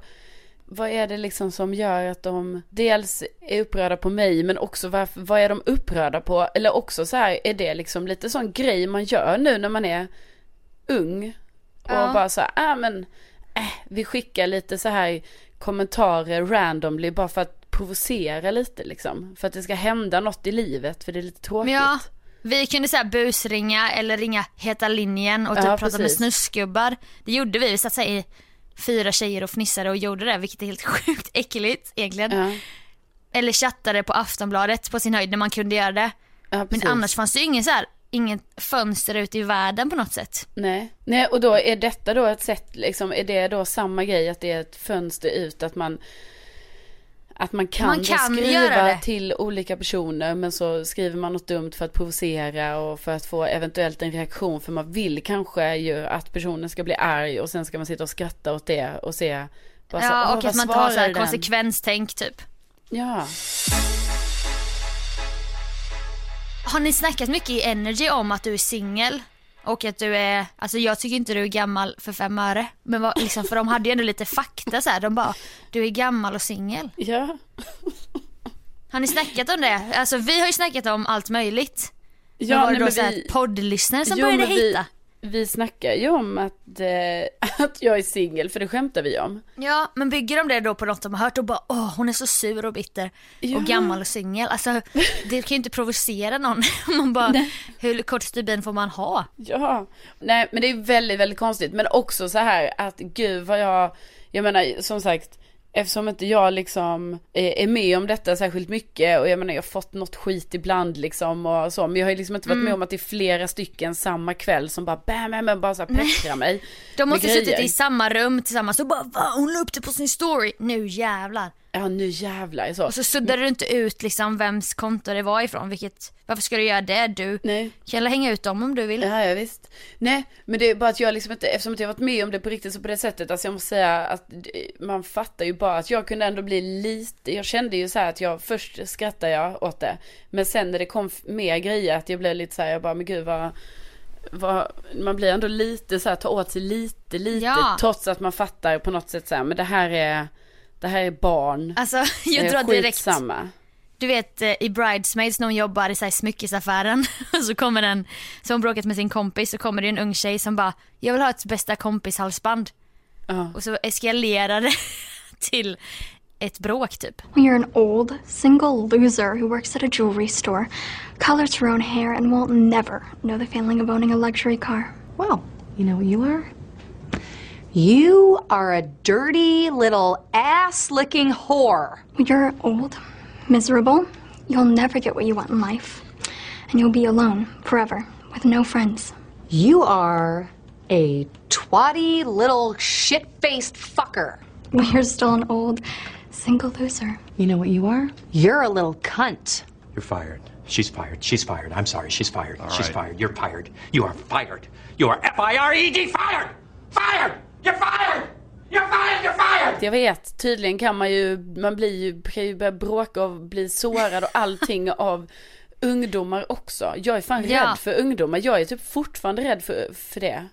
vad är det liksom som gör att de dels är upprörda på mig men också varför, vad är de upprörda på? Eller också så här, är det liksom lite sån grej man gör nu när man är ung? Och Ja. bara så här, äh, men äh, vi skickar lite så här kommentarer randomly bara för att provocera lite liksom. För att det ska hända något i livet för det är lite tråkigt. Ja, vi kunde säga busringa eller ringa heta linjen och typ Ja, prata med precis. snuskgubbar. Det gjorde vi, vi satt så här i fyra tjejer och fnissade och gjorde det vilket är helt sjukt äckligt egentligen. Ja, Eller chattade på Aftonbladet på sin höjd när man kunde göra det. ja, Men annars fanns det ju ingen så här, ingen fönster ut i världen på något sätt. Nej. Nej, och då är detta då ett sätt, liksom, är det då samma grej att det är ett fönster ut, att man att man kan, Man kan skriva till olika personer men så skriver man något dumt för att provocera och för att få eventuellt en reaktion för man vill kanske ju att personen ska bli arg och sen ska man sitta och skratta åt det och se bara så, Ja, "Åh, och att man har så här den?" konsekvenstänk typ. Ja. Har ni snackat mycket i Energy om att du är singel? Och att du är, alltså jag tycker inte du är gammal för fem öre. Men vad, liksom, för de hade ju ändå lite fakta så här. de bara, du är gammal och singel. Ja. Har ni snackat om det? Alltså vi har ju snackat om allt möjligt. Ja, Ja, var det då men vi- poddlyssnare som Jo, började men vi- hitta? Vi snackar ju om att, eh, att jag är singel, för det skämtar vi om. Ja, men bygger de det då på något de har hört och bara åh hon är så sur och bitter Ja. och gammal och singel. Alltså det kan ju inte provocera någon. man bara, hur kort stubin får man ha? Ja, nej men det är väldigt, väldigt konstigt. Men också så här att gud vad jag, jag menar som sagt, eftersom inte jag liksom är är med om detta särskilt mycket och jag menar jag har fått något skit ibland liksom och så. Men jag har ju liksom inte varit Mm. med om att det är flera stycken samma kväll som bara bam, bam, bam bara så pepprar mig. De måste suttit i samma rum tillsammans och bara va hon la upp det på sin story, nu jävlar. Ja nu jävlar så. Och så suddade du inte ut liksom vems konto det var ifrån vilket, varför ska du göra det? Du Nej. kan hänga ut dem om du vill. Ja, ja visst. Nej, men det är bara att jag liksom inte, eftersom jag varit med om det på riktigt så på det sättet, alltså jag måste säga att man fattar ju bara att jag kunde ändå bli lite, jag kände ju så här att jag, först skrattade jag åt det, men sen när det kom mer grejer att jag blev lite så här, jag bara, men gud vad, vad man blir ändå lite så här, ta åt sig lite, lite, Ja. trots att man fattar på något sätt så här, men det här är, det här är barn. Alltså jag drar direkt, Skitsamma. du vet eh, i Bridesmaids när hon jobbar i så här, smyckesaffären och så kommer den, så hon bråkat med sin kompis så kommer det en ung tjej som bara, jag vill ha ett bästa kompis halsband. Ja. Och så eskalerar det till ett bråk typ. You're an old, single loser who works at a jewelry store, colors her own hair, and will never know the feeling of owning a luxury car. Well, you know what you are? You are a dirty little ass licking whore. You're old, miserable, you'll never get what you want in life. And you'll be alone forever with no friends. You are a twatty little shit faced fucker. Well, you're still an old single loser. You know what you are? You're a little cunt. You're fired. She's fired. She's fired. I'm sorry. She's fired. She's right. fired. You're fired. You are fired. You are F I R E D fired. Fired. You're fired. You're fired. You're fired. Jag vet, tydligen kan man ju, man blir ju, kan ju börja bråka och bli sårad och allting av ungdomar också. Jag är fan Ja. rädd för ungdomar. Jag är typ fortfarande rädd för, för det.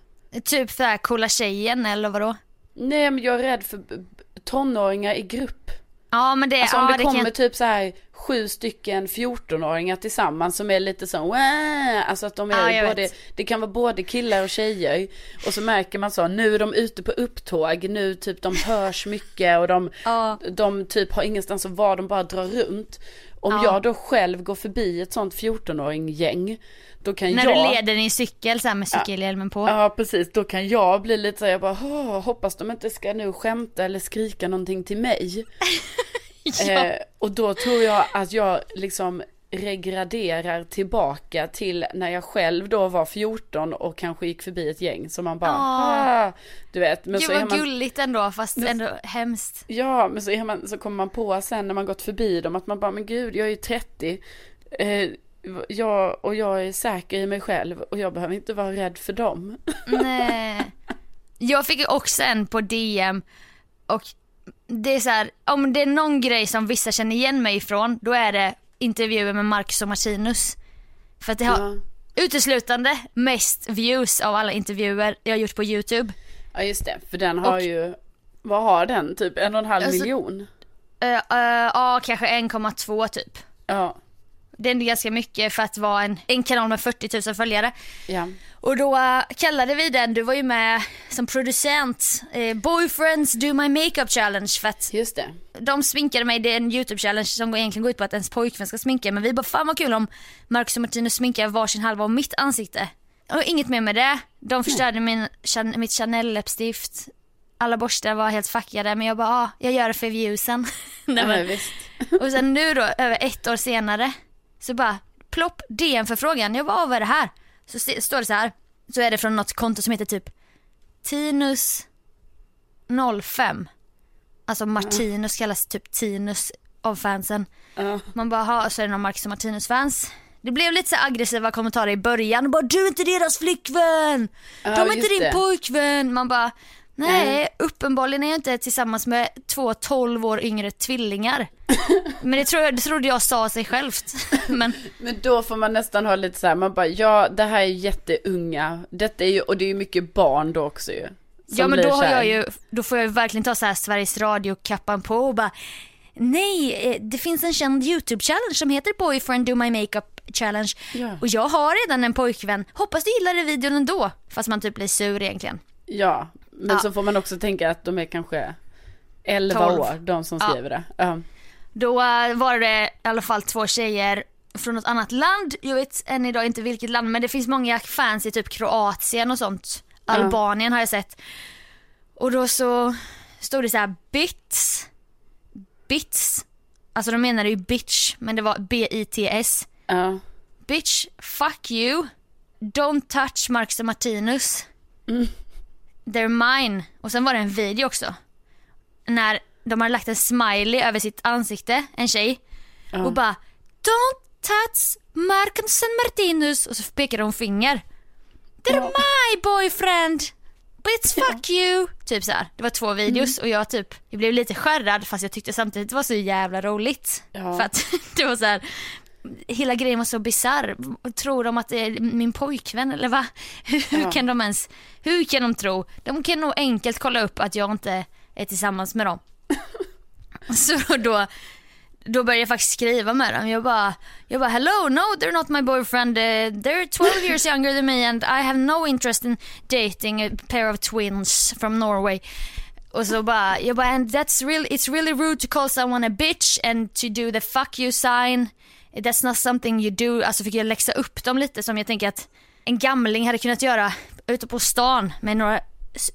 Typ såhär coola tjejen eller vadå? Nej men jag är rädd för tonåringar i grupp. Ja men det, Alltså ja, om det, det kommer kan... typ så här sju stycken 14-åringar tillsammans som är lite så "Wah!" alltså att de är Ja, både, vet. det kan vara både killar och tjejer. Och så märker man så, nu är de ute på upptåg, nu typ de hörs mycket och de, Ja. de typ har ingenstans att vara, de bara drar runt. Om Ja. jag då själv går förbi ett sånt 14-åring gäng, då kan När jag... du leder din cykel såhär med cykelhjälmen på. Ja precis, då kan jag bli lite så här, jag bara, "Åh, hoppas de inte ska nu skämta eller skrika någonting till mig. eh, och då tror jag att jag liksom regraderar tillbaka till när jag själv då var 14 och kanske gick förbi ett gäng som man bara, Ja. ah, du vet. Men Gud så är vad man, gulligt ändå fast ändå hemskt. ja, men så, är man, så kommer man på sen när man gått förbi dem att man bara, men gud, jag är ju 30. Eh, jag, och jag är säker i mig själv och jag behöver inte vara rädd för dem. Nej. Jag fick också en på DM och det är så här, om det är någon grej som vissa känner igen mig ifrån då är det intervjuer med Marcus och Martinus. För att det har Ja. uteslutande mest views av alla intervjuer jag har gjort på YouTube. Ja just det, för den har Och- ju, vad har den? Typ en och en halv Alltså- miljon? Uh, uh, ja, kanske 1,2 typ. Ja, Det är ganska mycket för att vara en, en kanal med 40 000 följare. ja. Och då eh, kallade vi den, du var ju med som producent, eh, Boyfriends Do My Makeup Challenge för att Just det. de sminkade mig, det är en YouTube challenge som egentligen går ut på att ens pojkvän ska sminka men vi bara fan vad kul om Marcus och Martinus sminkar varsin halva av mitt ansikte. Och inget mer med det. De förstörde min, mitt Chanel läppstift. Alla borstar var helt fuckade men jag bara ah, jag gör det för viewsen. Nej, Ja, men, visst. och sen nu då över ett år senare så bara plopp DM-förfrågan. Jag bara vad är det här? Så se- står det så här. Så är det från något konto som heter typ Tinus 05. Alltså Martinus kallas typ Tinus av fansen. Man bara, ha så är det någon Marcus och Martinus fans. Det blev lite så aggressiva kommentarer i början. Bara, du är inte deras flickvän! De är inte din det. pojkvän! Man bara, nej, Nej. uppenbarligen är jag inte tillsammans med två 12 år yngre tvillingar. Men det, jag, det trodde jag sa sig självt. Men Men då får man nästan ha lite så här, man bara, ja det här är jätteunga. Detta är ju, och det är ju mycket barn då också ju. Ja men då har jag ju, då får jag ju verkligen ta så här Sveriges Radio-kappan på och bara Nej, eh, det finns en känd YouTube-challenge som heter Boyfriend Do My Makeup Challenge. Ja. Och jag har redan en pojkvän. Hoppas du gillade videon ändå. Fast man typ blir sur egentligen. Ja, men Ja. så får man också tänka att de är kanske 11 12. år, de som Ja. skriver det. Ja. Då var det i alla fall två tjejer från något annat land. Jag vet än idag inte vilket land men det finns många fans i typ Kroatien och sånt. Albanien har jag sett. Och då så stod det så här bits, bits, alltså de menade ju bitch men det var B-I-T-S. Ja. Bitch, fuck you, don't touch Marcus och Martinus. They're mine. Och sen var det en video också. När de hade lagt en smiley över sitt ansikte, en tjej. Och bara Don't touch Marcus and Martinus. Och så pekade hon finger. They're my boyfriend. Bitch fuck you. Typ så här. Det var två videos och jag typ, jag blev lite skärrad fast jag tyckte samtidigt det var så jävla roligt. Ja. För att det var så här. Hela grejen var så bisarr. Tror de att det är min pojkvän eller va? Hur, Ja. kan de ens, hur kan de tro? De kan nog enkelt kolla upp att jag inte är tillsammans med dem. Så då, då började jag faktiskt skriva med dem. Jag bara, jag bara hello, no they're not my boyfriend. Uh, they're 12 years younger than me and I have no interest in dating a pair of twins from Norway. Och så bara, jag bara and that's really, it's really rude to call someone a bitch and to do the fuck you sign. That's not something you do. Alltså fick jag läxa upp dem lite som jag tänker att en gamling hade kunnat göra ute på stan med några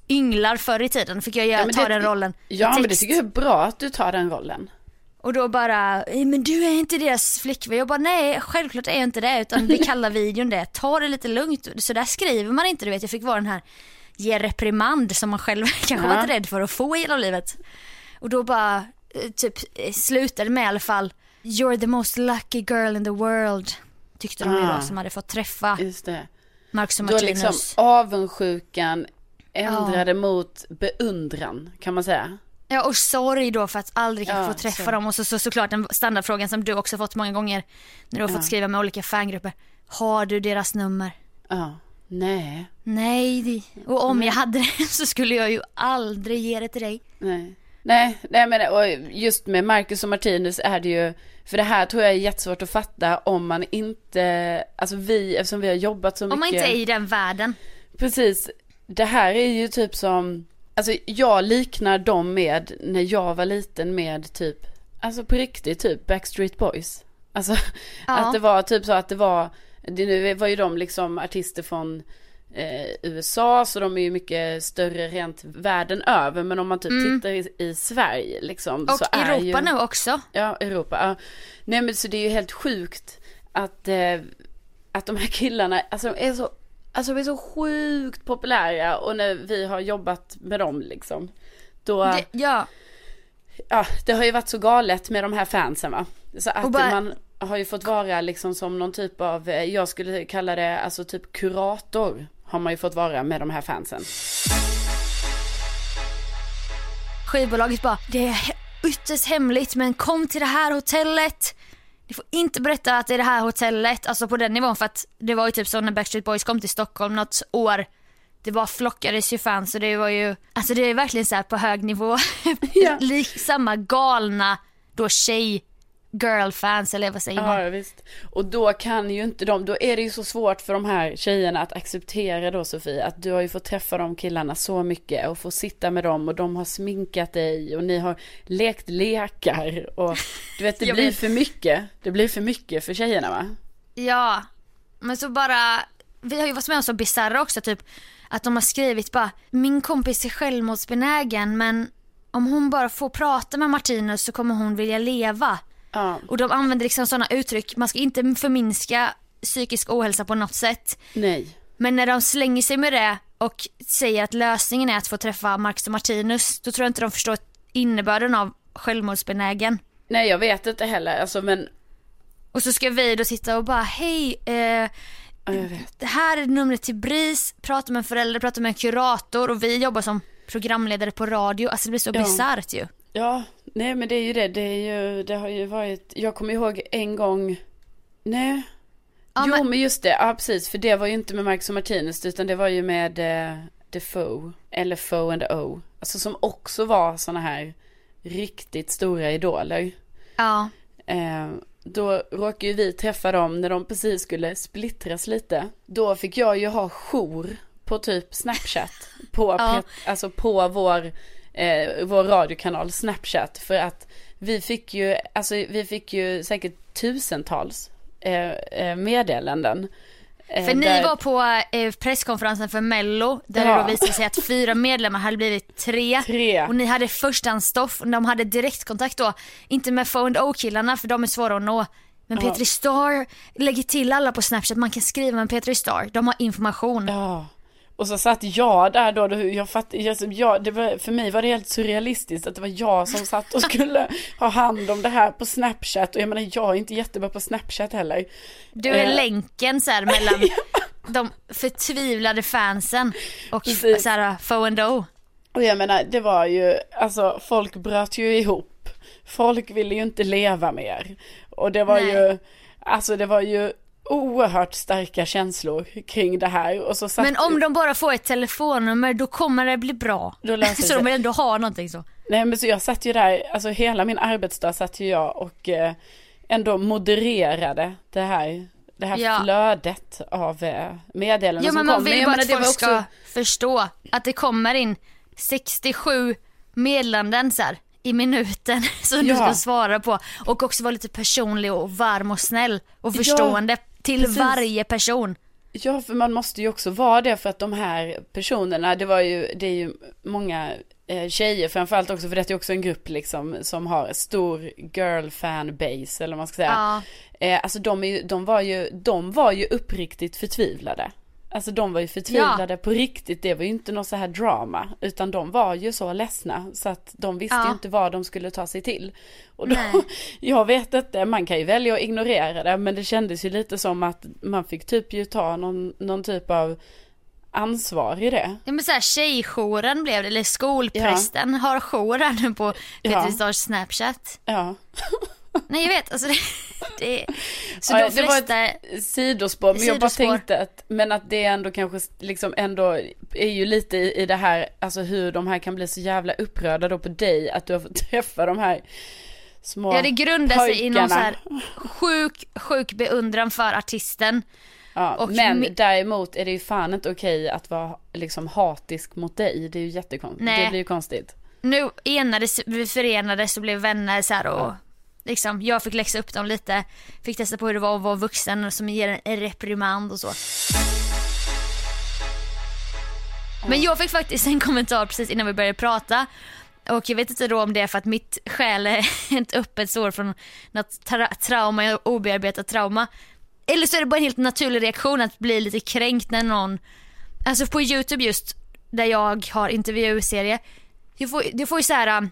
ynglar förr i tiden. Fick jag göra, ta det- den rollen. Ja men det tycker jag är bra att du tar den rollen. Och då bara, "Eh, men du är inte deras flickvän. Jag bara, nej självklart är jag inte det utan vi kallar videon det. Ta det lite lugnt. Så där skriver man inte, du vet. Jag fick vara den här, ge reprimand som man själv kanske Ja. varit rädd för att få hela livet. Och då bara, eh, typ eh, slutade med i alla fall, you're the most lucky girl in the world. Tyckte de Ah. då som hade fått träffa Just det. Marcus och Då Martinus. liksom avundsjukan ändrade mot beundran, kan man säga. Ja och sorg då för att aldrig Ja, få träffa så. dem och så, så såklart den standardfrågan som du också fått många gånger när du har Ja. fått skriva med olika fangrupper. Har du deras nummer? Ja, nej, Nej, och om jag hade det så skulle jag ju aldrig ge det till dig. nej. Nej, nej men och just med Marcus och Martinus är det ju, för det här tror jag är jättesvårt att fatta om man inte, alltså vi, eftersom vi har jobbat så mycket. Om man inte är i den världen. Precis. Det här är ju typ som, alltså jag liknar dem med när jag var liten med typ, alltså på riktigt typ Backstreet Boys. Alltså Ja. att det var typ så att det var, det nu var ju de liksom artister från eh, USA så de är ju mycket större rent världen över men om man typ Mm. tittar i, i Sverige liksom Och så är Europa ju, nu också. Ja, Europa. Ja. Nej men så det är ju helt sjukt att, eh, att de här killarna, alltså de är så, alltså de är så sjukt populära och när vi har jobbat med dem liksom. Då, Det, ja, ja det har ju varit så galet med de här fansen va. Så att bara- man har ju fått vara liksom som någon typ av, eh, jag skulle kalla det alltså typ kurator. Har man ju fått vara med de här fansen. skivbolaget bara, det är ytterst hemligt men kom till det här hotellet. Ni får inte berätta att det är det här hotellet, alltså på den nivån för att det var ju typ så när Backstreet Boys kom till Stockholm något år. Det bara flockades ju fans och det var ju, alltså det är verkligen så på hög nivå. Lik samma galna då tjej girlfans eller vad säger man? Ja, visst. Och då kan ju inte de, då är det ju så svårt för de här tjejerna att acceptera då Sofie, att du har ju fått träffa de killarna så mycket och få sitta med dem och de har sminkat dig och ni har lekt lekar och du vet det blir för mycket, det blir för mycket för tjejerna va? Ja, men så bara, vi har ju varit med om så bisarra också typ att de har skrivit bara, min kompis är självmordsbenägen men om hon bara får prata med Martinus så kommer hon vilja leva. Ja, Och de använder liksom sådana uttryck, man ska inte förminska psykisk ohälsa på något sätt. nej. Men när de slänger sig med det och säger att lösningen är att få träffa Marcus och Martinus, då tror jag inte de förstår innebörden av självmordsbenägen. Nej jag vet inte heller, alltså men, Och så ska vi då sitta och bara, hej, eh, det här är numret till BRIS, prata med en förälder, prata med en kurator och vi jobbar som programledare på radio. Alltså det blir så Ja. bisarrt ju. Ja, nej men det är ju det, det är ju, det har ju varit, jag kommer ihåg en gång, nej. Ja, jo men- men... just det, ja precis, för det var ju inte med Marcus och Martinus utan det var ju med eh, Defoe, eller Foe and O. Alltså som också var såna här riktigt stora idoler. Ja. Eh, då råkade ju vi träffa dem när de precis skulle splittras lite. Då fick jag ju ha jour på typ Snapchat. På, Ja. Alltså på vår, eh, vår radiokanal Snapchat. För att vi fick ju, alltså vi fick ju säkert tusentals eh, eh, meddelanden. Eh, För ni där- var på eh, presskonferensen för mello där Ja. det då visade sig att fyra medlemmar hade blivit tre. Tre. Och ni hade förstahandsstoff och de hade direktkontakt då. Inte med Phone O killarna för de är svåra att nå. Men Ja. Petri Star lägger till alla på Snapchat, man kan skriva med Petri Star. De har information. Ja. Och så satt jag där då, jag fattade, jag, jag, det var, för mig var det helt surrealistiskt att det var jag som satt och skulle ha hand om det här på Snapchat och jag menar jag är inte jättebra på Snapchat heller. Du är Eh, länken så här mellan de förtvivlade fansen och Precis. så här, Phone O. Och jag menar det var ju, alltså folk bröt ju ihop. Folk ville ju inte leva mer. Och det var Nej. ju, alltså det var ju oerhört starka känslor kring det här. Och så satt, Men om de bara får ett telefonnummer då kommer det bli bra. Då löser så de vill ändå ha någonting så. Nej men så jag satt ju där, alltså hela min arbetsdag satt ju jag och eh, ändå modererade det här, det här Ja. flödet av eh, meddelanden Ja som men man kom. vill jag bara menar, att folk var ska förstå att det kommer in 67 meddelanden så här, i minuten som du Ja. ska svara på. Och också vara lite personlig och varm och snäll och förstående till precis. varje person. Ja, för man måste ju också vara det för att de här personerna, det var ju, det är ju många eh, tjejer framförallt också, för det är också en grupp liksom som har stor girl fan base eller vad man ska säga. Ja. Eh, alltså de, är ju, de, var ju, de var ju uppriktigt förtvivlade. Alltså de var ju förtvivlade på riktigt, det var ju inte något så här drama. Utan de var ju så ledsna så att de visste Ja. ju inte vad de skulle ta sig till. Och då, Nej. jag vet inte, man kan ju välja att ignorera det men det kändes ju lite som att man fick typ ju ta någon, någon typ av ansvar i det. Ja men såhär tjejjouren blev det, eller skolprästen har jouren nu på Ja. Peter Stars snapchat. Ja. Nej jag vet, alltså det, det Så ja, de det var flesta, ett sidospår, men jag bara Sidospår. tänkte att, men att det ändå kanske liksom ändå är ju lite i, i det här, alltså hur de här kan bli så jävla upprörda då på dig, att du har fått träffa de här små ja det grundar sig i någon så här sjuk, sjuk beundran för artisten. Ja, och men mi- däremot är det ju fan inte okej att vara liksom hatisk mot dig, det är ju jättekonstigt, Nej. det blir ju konstigt. Nu enades, vi förenades och blev vänner så här och liksom jag fick läxa upp dem lite. Fick testa på hur det var att vara vuxen som ger en reprimand och så. Men jag fick faktiskt en kommentar precis innan vi började prata. Och jag vet inte då om det är för att mitt själ är ett öppet sår från något tra- trauma, obearbetat trauma. Eller så är det bara en helt naturlig reaktion att bli lite kränkt när någon, alltså på youtube just, där jag har intervjuserie. du får, du får ju så här, um,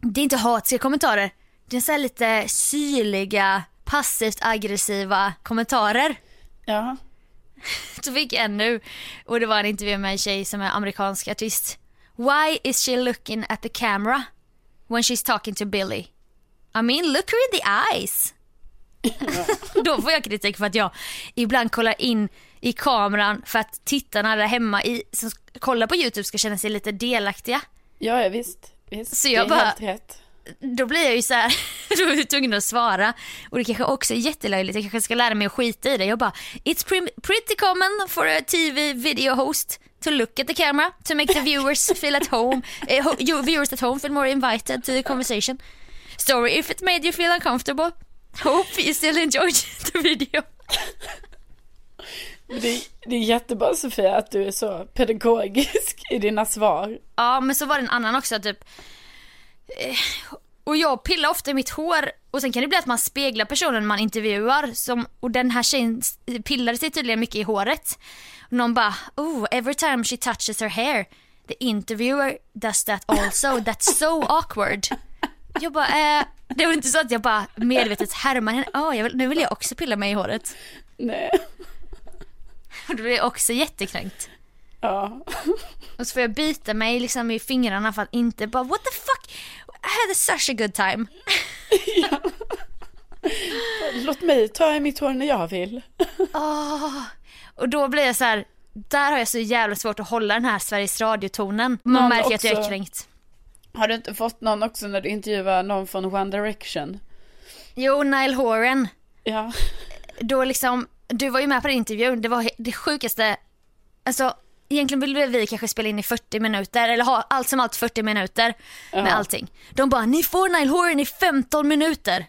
det är inte hatiska kommentarer, det är så lite syrliga, passivt aggressiva kommentarer. Ja. Så fick jag en nu och det var en intervju med en tjej som är amerikansk artist. Why is she looking at the camera when she's talking to Billy? I mean look her in the eyes. Då får jag kritik för att jag ibland kollar in i kameran för att tittarna där hemma i, som kollar på YouTube ska känna sig lite delaktiga. Ja, ja visst, visst. Så jag det är bara- helt rätt. Då blir jag ju så här, då är jag tvungen att svara. Och det kanske också är jättelöjligt, jag kanske ska lära mig att skita i det. Jag bara, it's pretty common for a TV video host to look at the camera to make the viewers feel at home, eh, ho- you viewers at home feel more invited to the conversation. Story if it made you feel uncomfortable. Hope you still enjoyed the video. Det, är- det är jättebra Sofia att du är så pedagogisk i dina svar. Ja men så var det en annan också typ eh, och jag pillar ofta i mitt hår och sen kan det bli att man speglar personen man intervjuar som, och den här tjejen pillade sig tydligen mycket i håret. Och någon bara, oh every time she touches her hair the interviewer does that also, that's so awkward. Jag bara, eh, det var inte så att jag bara medvetet härmar henne, oh, vill, nu vill jag också pilla mig i håret. Nej. Och då blev jag också jättekränkt. Ja. Och så får jag bita mig liksom i fingrarna för att inte bara what the fuck had such a good time. Låt mig ta i mitt hår när jag vill. Åh. Och då blir jag så här, där har jag så jävla svårt att hålla den här Sveriges Radio-tonen. Man Någon märker att jag är också- kränkt. Har du inte fått någon också när du intervjuar någon från One Direction? Jo, Nile Horan. Ja. Då liksom, du var ju med på den intervjun, det var det sjukaste, alltså egentligen ville vi kanske spela in i 40 minuter eller ha allt som allt 40 minuter med Ja. allting. De bara, ni får Nile Horan i 15 minuter.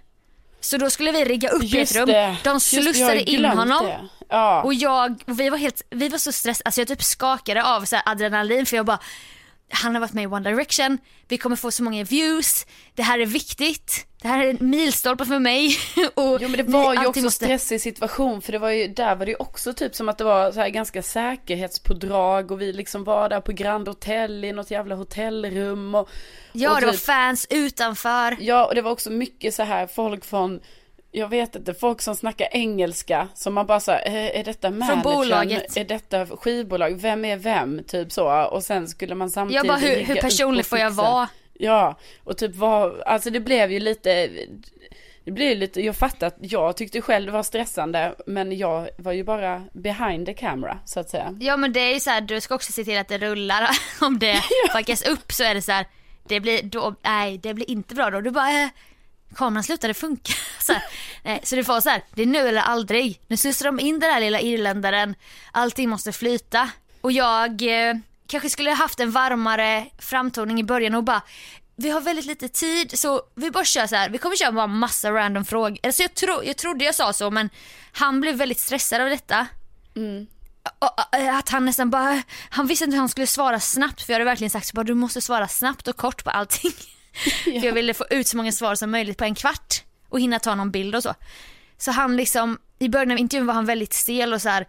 Så då skulle vi rigga upp i ett Just rum. De Just slussade in glömt honom. Ja. Och jag, och vi var helt, vi var så stressade, alltså jag typ skakade av så adrenalin för jag bara han har varit med i One Direction, vi kommer få så många views, det här är viktigt, det här är en milstolpe för mig. och Jo men det var ju också måste- stressig situation för det var ju, där var det ju också typ som att det var så här ganska säkerhetspådrag och vi liksom var där på Grand Hotel i något jävla hotellrum och Ja och det var typ- fans utanför. Ja och det var också mycket så här folk från jag vet inte, folk som snackar engelska som man bara så här, "Eh, är detta managern? bolaget. Är detta skivbolag? Vem är vem? Typ så. Och sen skulle man samtidigt Jag bara hur, hur personlig får jag vara? Ja, och typ var, alltså det blev ju lite, det blev ju lite, jag fattar att jag tyckte själv det var stressande, men jag var ju bara behind the camera så att säga. Ja men det är ju så här, du ska också se till att det rullar. Om det fuckas upp så är det så här, det blir då, nej det blir inte bra då. Du bara, eh, kameran slutade funka. Så, nej, så det var så här, det är nu eller aldrig. Nu slussar de in den här lilla irländaren, allting måste flyta. Och jag eh, kanske skulle haft en varmare framtoning i början och bara vi har väldigt lite tid så vi bara kör så här. vi kommer köra bara massa random frågor. Alltså jag, tro, jag trodde jag sa så men han blev väldigt stressad av detta. och, att han nästan bara, han visste inte hur han skulle svara snabbt för jag hade verkligen sagt så bara du måste svara snabbt och kort på allting. för jag ville få ut så många svar som möjligt på en kvart och hinna ta någon bild och så. Så han liksom, i början av intervjun var han väldigt stel och så här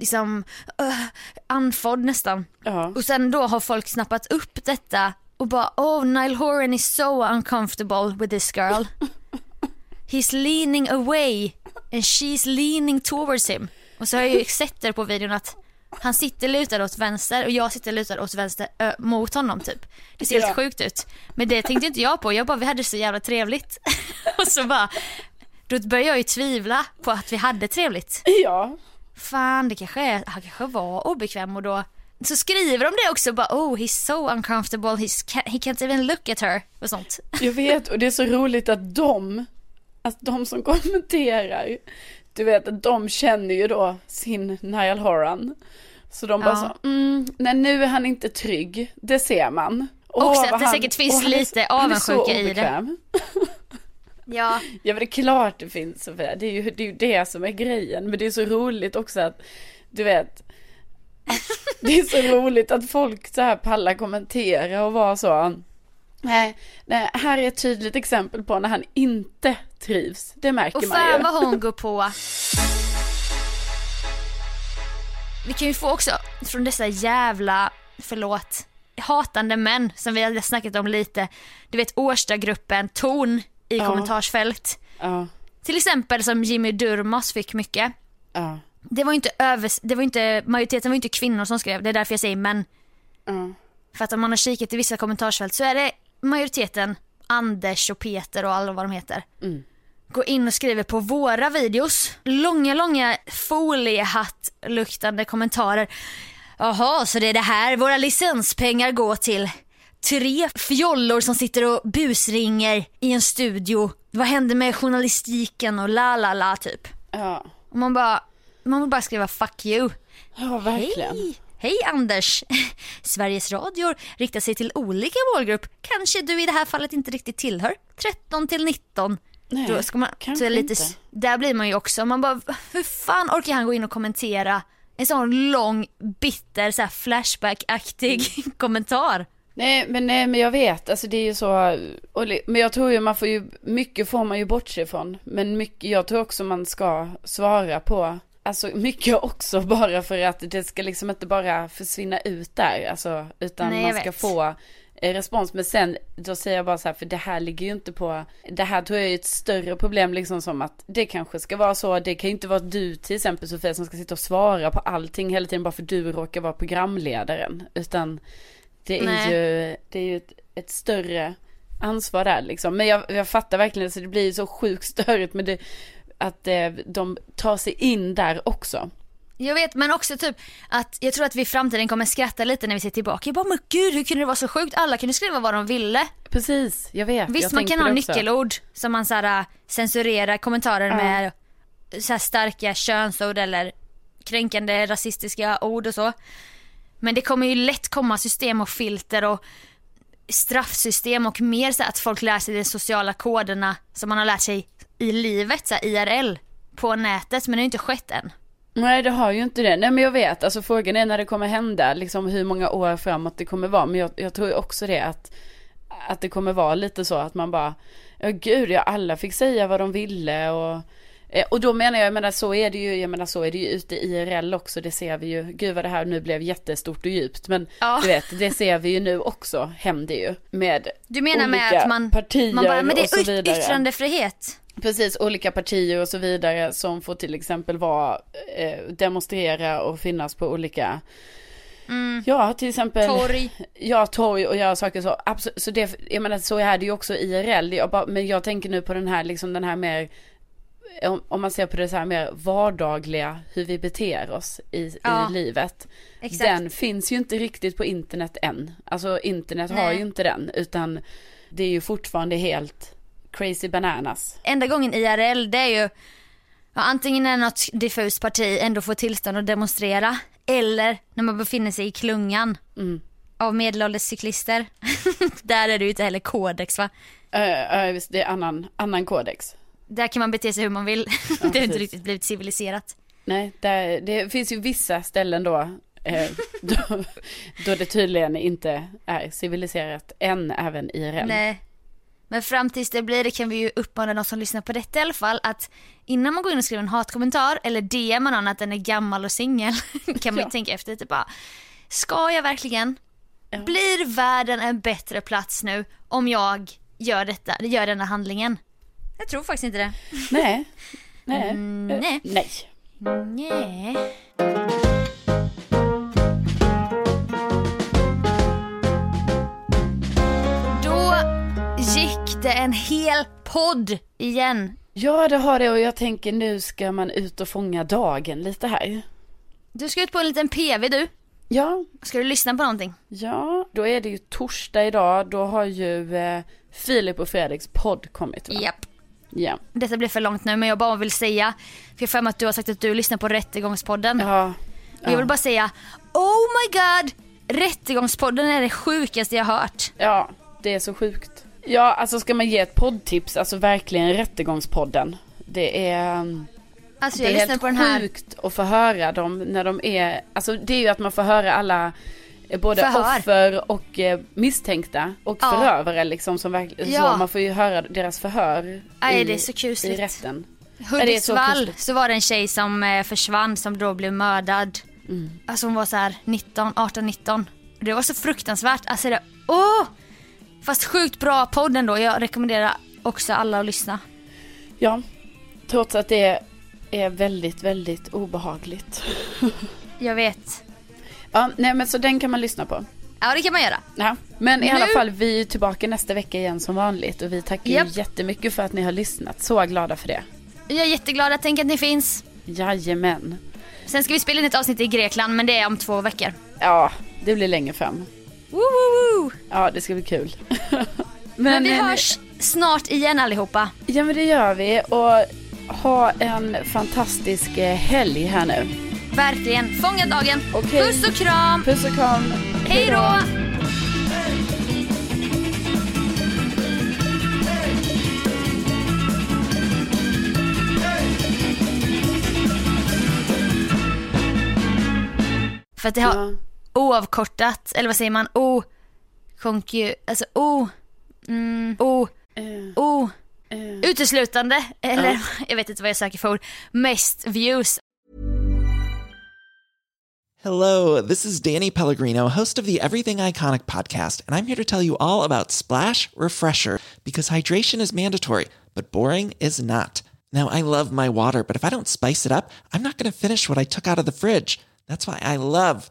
liksom uh, andfådd nästan. Ja. Och sen då har folk snappat upp detta och bara oh Nile Horan is so uncomfortable with this girl. He's leaning away and she's leaning towards him. Och så har jag ju sett det på videon att han sitter lutad åt vänster och jag sitter lutad åt vänster ö, mot honom typ. Det ser Ja. helt sjukt ut. Men det tänkte inte jag på. Jag bara vi hade så jävla trevligt. och så bara, då började jag ju tvivla på att vi hade trevligt. Ja. Fan det kanske är, han kanske var obekväm och då så skriver de det också bara oh he's so uncomfortable, he's, he can't even look at her och sånt. Jag vet och det är så roligt att de, att de som kommenterar, du vet de känner ju då sin Niall Horan. Så de bara Ja. så, mm, nej nu är han inte trygg, det ser man. Åh, Också att det säkert finns åh, han lite han avundsjuka i det. Ja. Ja men det är klart det finns Sofia, det är ju det, är ju det som är grejen. Men det är så roligt också att, du vet, det är så roligt att folk så här pallar kommentera och vara så. Nej, nej, här är ett tydligt exempel på när han inte trivs. Det märker Och man ju. fan vad hon går på. Vi kan ju få också från dessa jävla, förlåt, hatande män som vi hade snackat om lite. Du vet Årstagruppen, ton i Ja. kommentarsfält. Ja, Till exempel som Jimmy Durmaz fick mycket. ja, Det var inte över, det var inte, majoriteten var ju inte kvinnor som skrev, det är därför jag säger män. ja. För att om man har kikat i vissa kommentarsfält så är det majoriteten Anders och Peter och alla vad de heter. Mm. Går in och skriver på våra videos. Långa, långa foliehatt-luktande kommentarer. Jaha, så det är det här våra licenspengar går till. Tre fjollor som sitter och busringer i en studio. Vad hände med journalistiken och la la la typ. ja. Och man bara, man vill bara skriva fuck you. Ja, verkligen. Hej! Hej Anders! Sveriges Radio riktar sig till olika målgrupp. Kanske du i det här fallet inte riktigt tillhör. 13 till 19. Nej, Då ska man, kanske så lite, inte. Där blir man ju också, man bara, hur fan orkar han gå in och kommentera en sån lång, bitter, så flashback-aktig kommentar? Nej men, nej men jag vet, alltså det är ju så, och, men jag tror ju man får ju, mycket får man ju bortse ifrån. Men mycket, jag tror också man ska svara på, alltså mycket också bara för att det ska liksom inte bara försvinna ut där, alltså, utan Nej, man ska vet. få respons. Men sen, då säger jag bara så här, för det här ligger ju inte på, det här tror jag är ett större problem liksom som att det kanske ska vara så, det kan ju inte vara du till exempel Sofia som ska sitta och svara på allting hela tiden bara för du råkar vara programledaren, utan det är Nej. ju, det är ju ett, ett större ansvar där liksom. Men jag, jag fattar verkligen, så det blir ju så sjukt störigt med det, att eh, de tar sig in där också. Jag vet men också typ att jag tror att vi i framtiden kommer skratta lite när vi ser tillbaka. Jag bara men gud hur kunde det vara så sjukt? Alla kunde skriva vad de ville. Precis, jag vet. Visst jag man kan ha nyckelord som man så här, äh, censurerar kommentarer Ja. med så starka könsord eller kränkande rasistiska ord och så. Men det kommer ju lätt komma system och filter och straffsystem och mer så att folk lär sig de sociala koderna som man har lärt sig i livet, så IRL, på nätet men det har ju inte skett än. Nej det har ju inte det. Nej men jag vet, alltså frågan är när det kommer hända, liksom hur många år framåt det kommer vara. Men jag, jag tror också det att, att det kommer vara lite så att man bara, ja gud ja alla fick säga vad de ville och eh, och då menar jag, jag menar så är det ju, jag menar så är det ju ute i IRL också, det ser vi ju, gud vad det här nu blev jättestort och djupt, men Ja. du vet, det ser vi ju nu också, händer ju, med Du menar med olika att man, partier man bara, men det och så är vidare. yttrandefrihet. Precis, olika partier och så vidare som får till exempel vara, eh, demonstrera och finnas på olika, ja till exempel Torg. Ja, torg och göra saker så. Absolut, så det, jag menar så är det ju också IRL. Jag bara, men jag tänker nu på den här, liksom den här mer, om, om man ser på det så här mer vardagliga, hur vi beter oss i, Ja, i livet. exakt. Den finns ju inte riktigt på internet än. Alltså internet har Nej. ju inte den, utan det är ju fortfarande helt crazy bananas. enda gången IRL det är ju ja, antingen när något diffust parti ändå får tillstånd att demonstrera eller när man befinner sig i klungan Mm. av medelålders cyklister. Där är det ju inte heller kodex va? Uh, uh, visst, det är annan, annan kodex. Där kan man bete sig hur man vill. det har inte riktigt blivit civiliserat. Nej, där, det finns ju vissa ställen då, eh, då, då det tydligen inte är civiliserat än även i REM. Nej. Men fram tills det blir det kan vi ju uppmana de som lyssnar på detta i alla fall att innan man går in och skriver en hatkommentar eller DMar någon att den är gammal och singel kan man ju Ja. tänka efter typ bara Ska jag verkligen? Blir världen en bättre plats nu om jag gör detta, gör denna handlingen? Jag tror faktiskt inte det. Nej. Nej. Mm, Eh, nej. nej. Nej. Det en hel podd igen. Ja, det har det och jag tänker nu ska man ut och fånga dagen lite här. Du ska ut på en liten PV du. Ja. Ska du lyssna på någonting? Ja, då är det ju torsdag idag. Då har ju eh, Filip och Fredriks podd kommit va? Japp. Ja. Detta blir för långt nu men jag bara vill säga, för jag har för mig att du har sagt att du lyssnar på Rättegångspodden. Ja. Och jag vill bara säga, oh my god! Rättegångspodden är det sjukaste jag har hört. Ja, det är så sjukt. Ja, alltså ska man ge ett poddtips, alltså verkligen Rättegångspodden. Det är... Alltså det jag är lyssnar helt på den här sjukt att få höra dem när de är, alltså det är ju att man får höra alla eh, Både Förhör. offer och eh, misstänkta och Ja. förövare liksom som verkligen, Ja. så man får ju höra deras förhör Nej, i, det är så kusligt. i rätten. Det är så Hudiksvall kusligt. så var det en tjej som eh, försvann som då blev mördad. Mm. Alltså hon var så här 19, 18, 19. Det var så fruktansvärt. Alltså det, åh! Fast sjukt bra podd ändå. Jag rekommenderar också alla att lyssna. Ja, trots att det är väldigt, väldigt obehagligt. Jag vet. Ja, nej men så den kan man lyssna på. Ja det kan man göra. Ja, men i Nu- alla fall, vi är tillbaka nästa vecka igen som vanligt och vi tackar ju jättemycket för att ni har lyssnat. Så glada för det. Jag är jätteglad. Tänk att ni finns. Jajamän. Sen ska vi spela in ett avsnitt i Grekland men det är om två veckor. Ja, det blir längre fram. Woo, woo, woo. Ja, det ska bli kul. Men, vi eh, hörs snart igen allihopa. Ja, men det gör vi och ha en fantastisk eh, helg här nu. Verkligen. Fånga dagen. Okej. Puss och kram. Puss och kram. Hej då. För att det har oavkortat, eller vad säger man, o, konku, alltså o, mm, o, o, uteslutande, eller jag vet inte vad jag söker för ord, mest views. Hello, this is Danny Pellegrino, host of the Everything Iconic podcast, and I'm here to tell you all about Splash Refresher because hydration is mandatory, but boring is not. Now, I love my water, but if I don't spice it up, I'm not going to finish what I took out of the fridge. That's why I love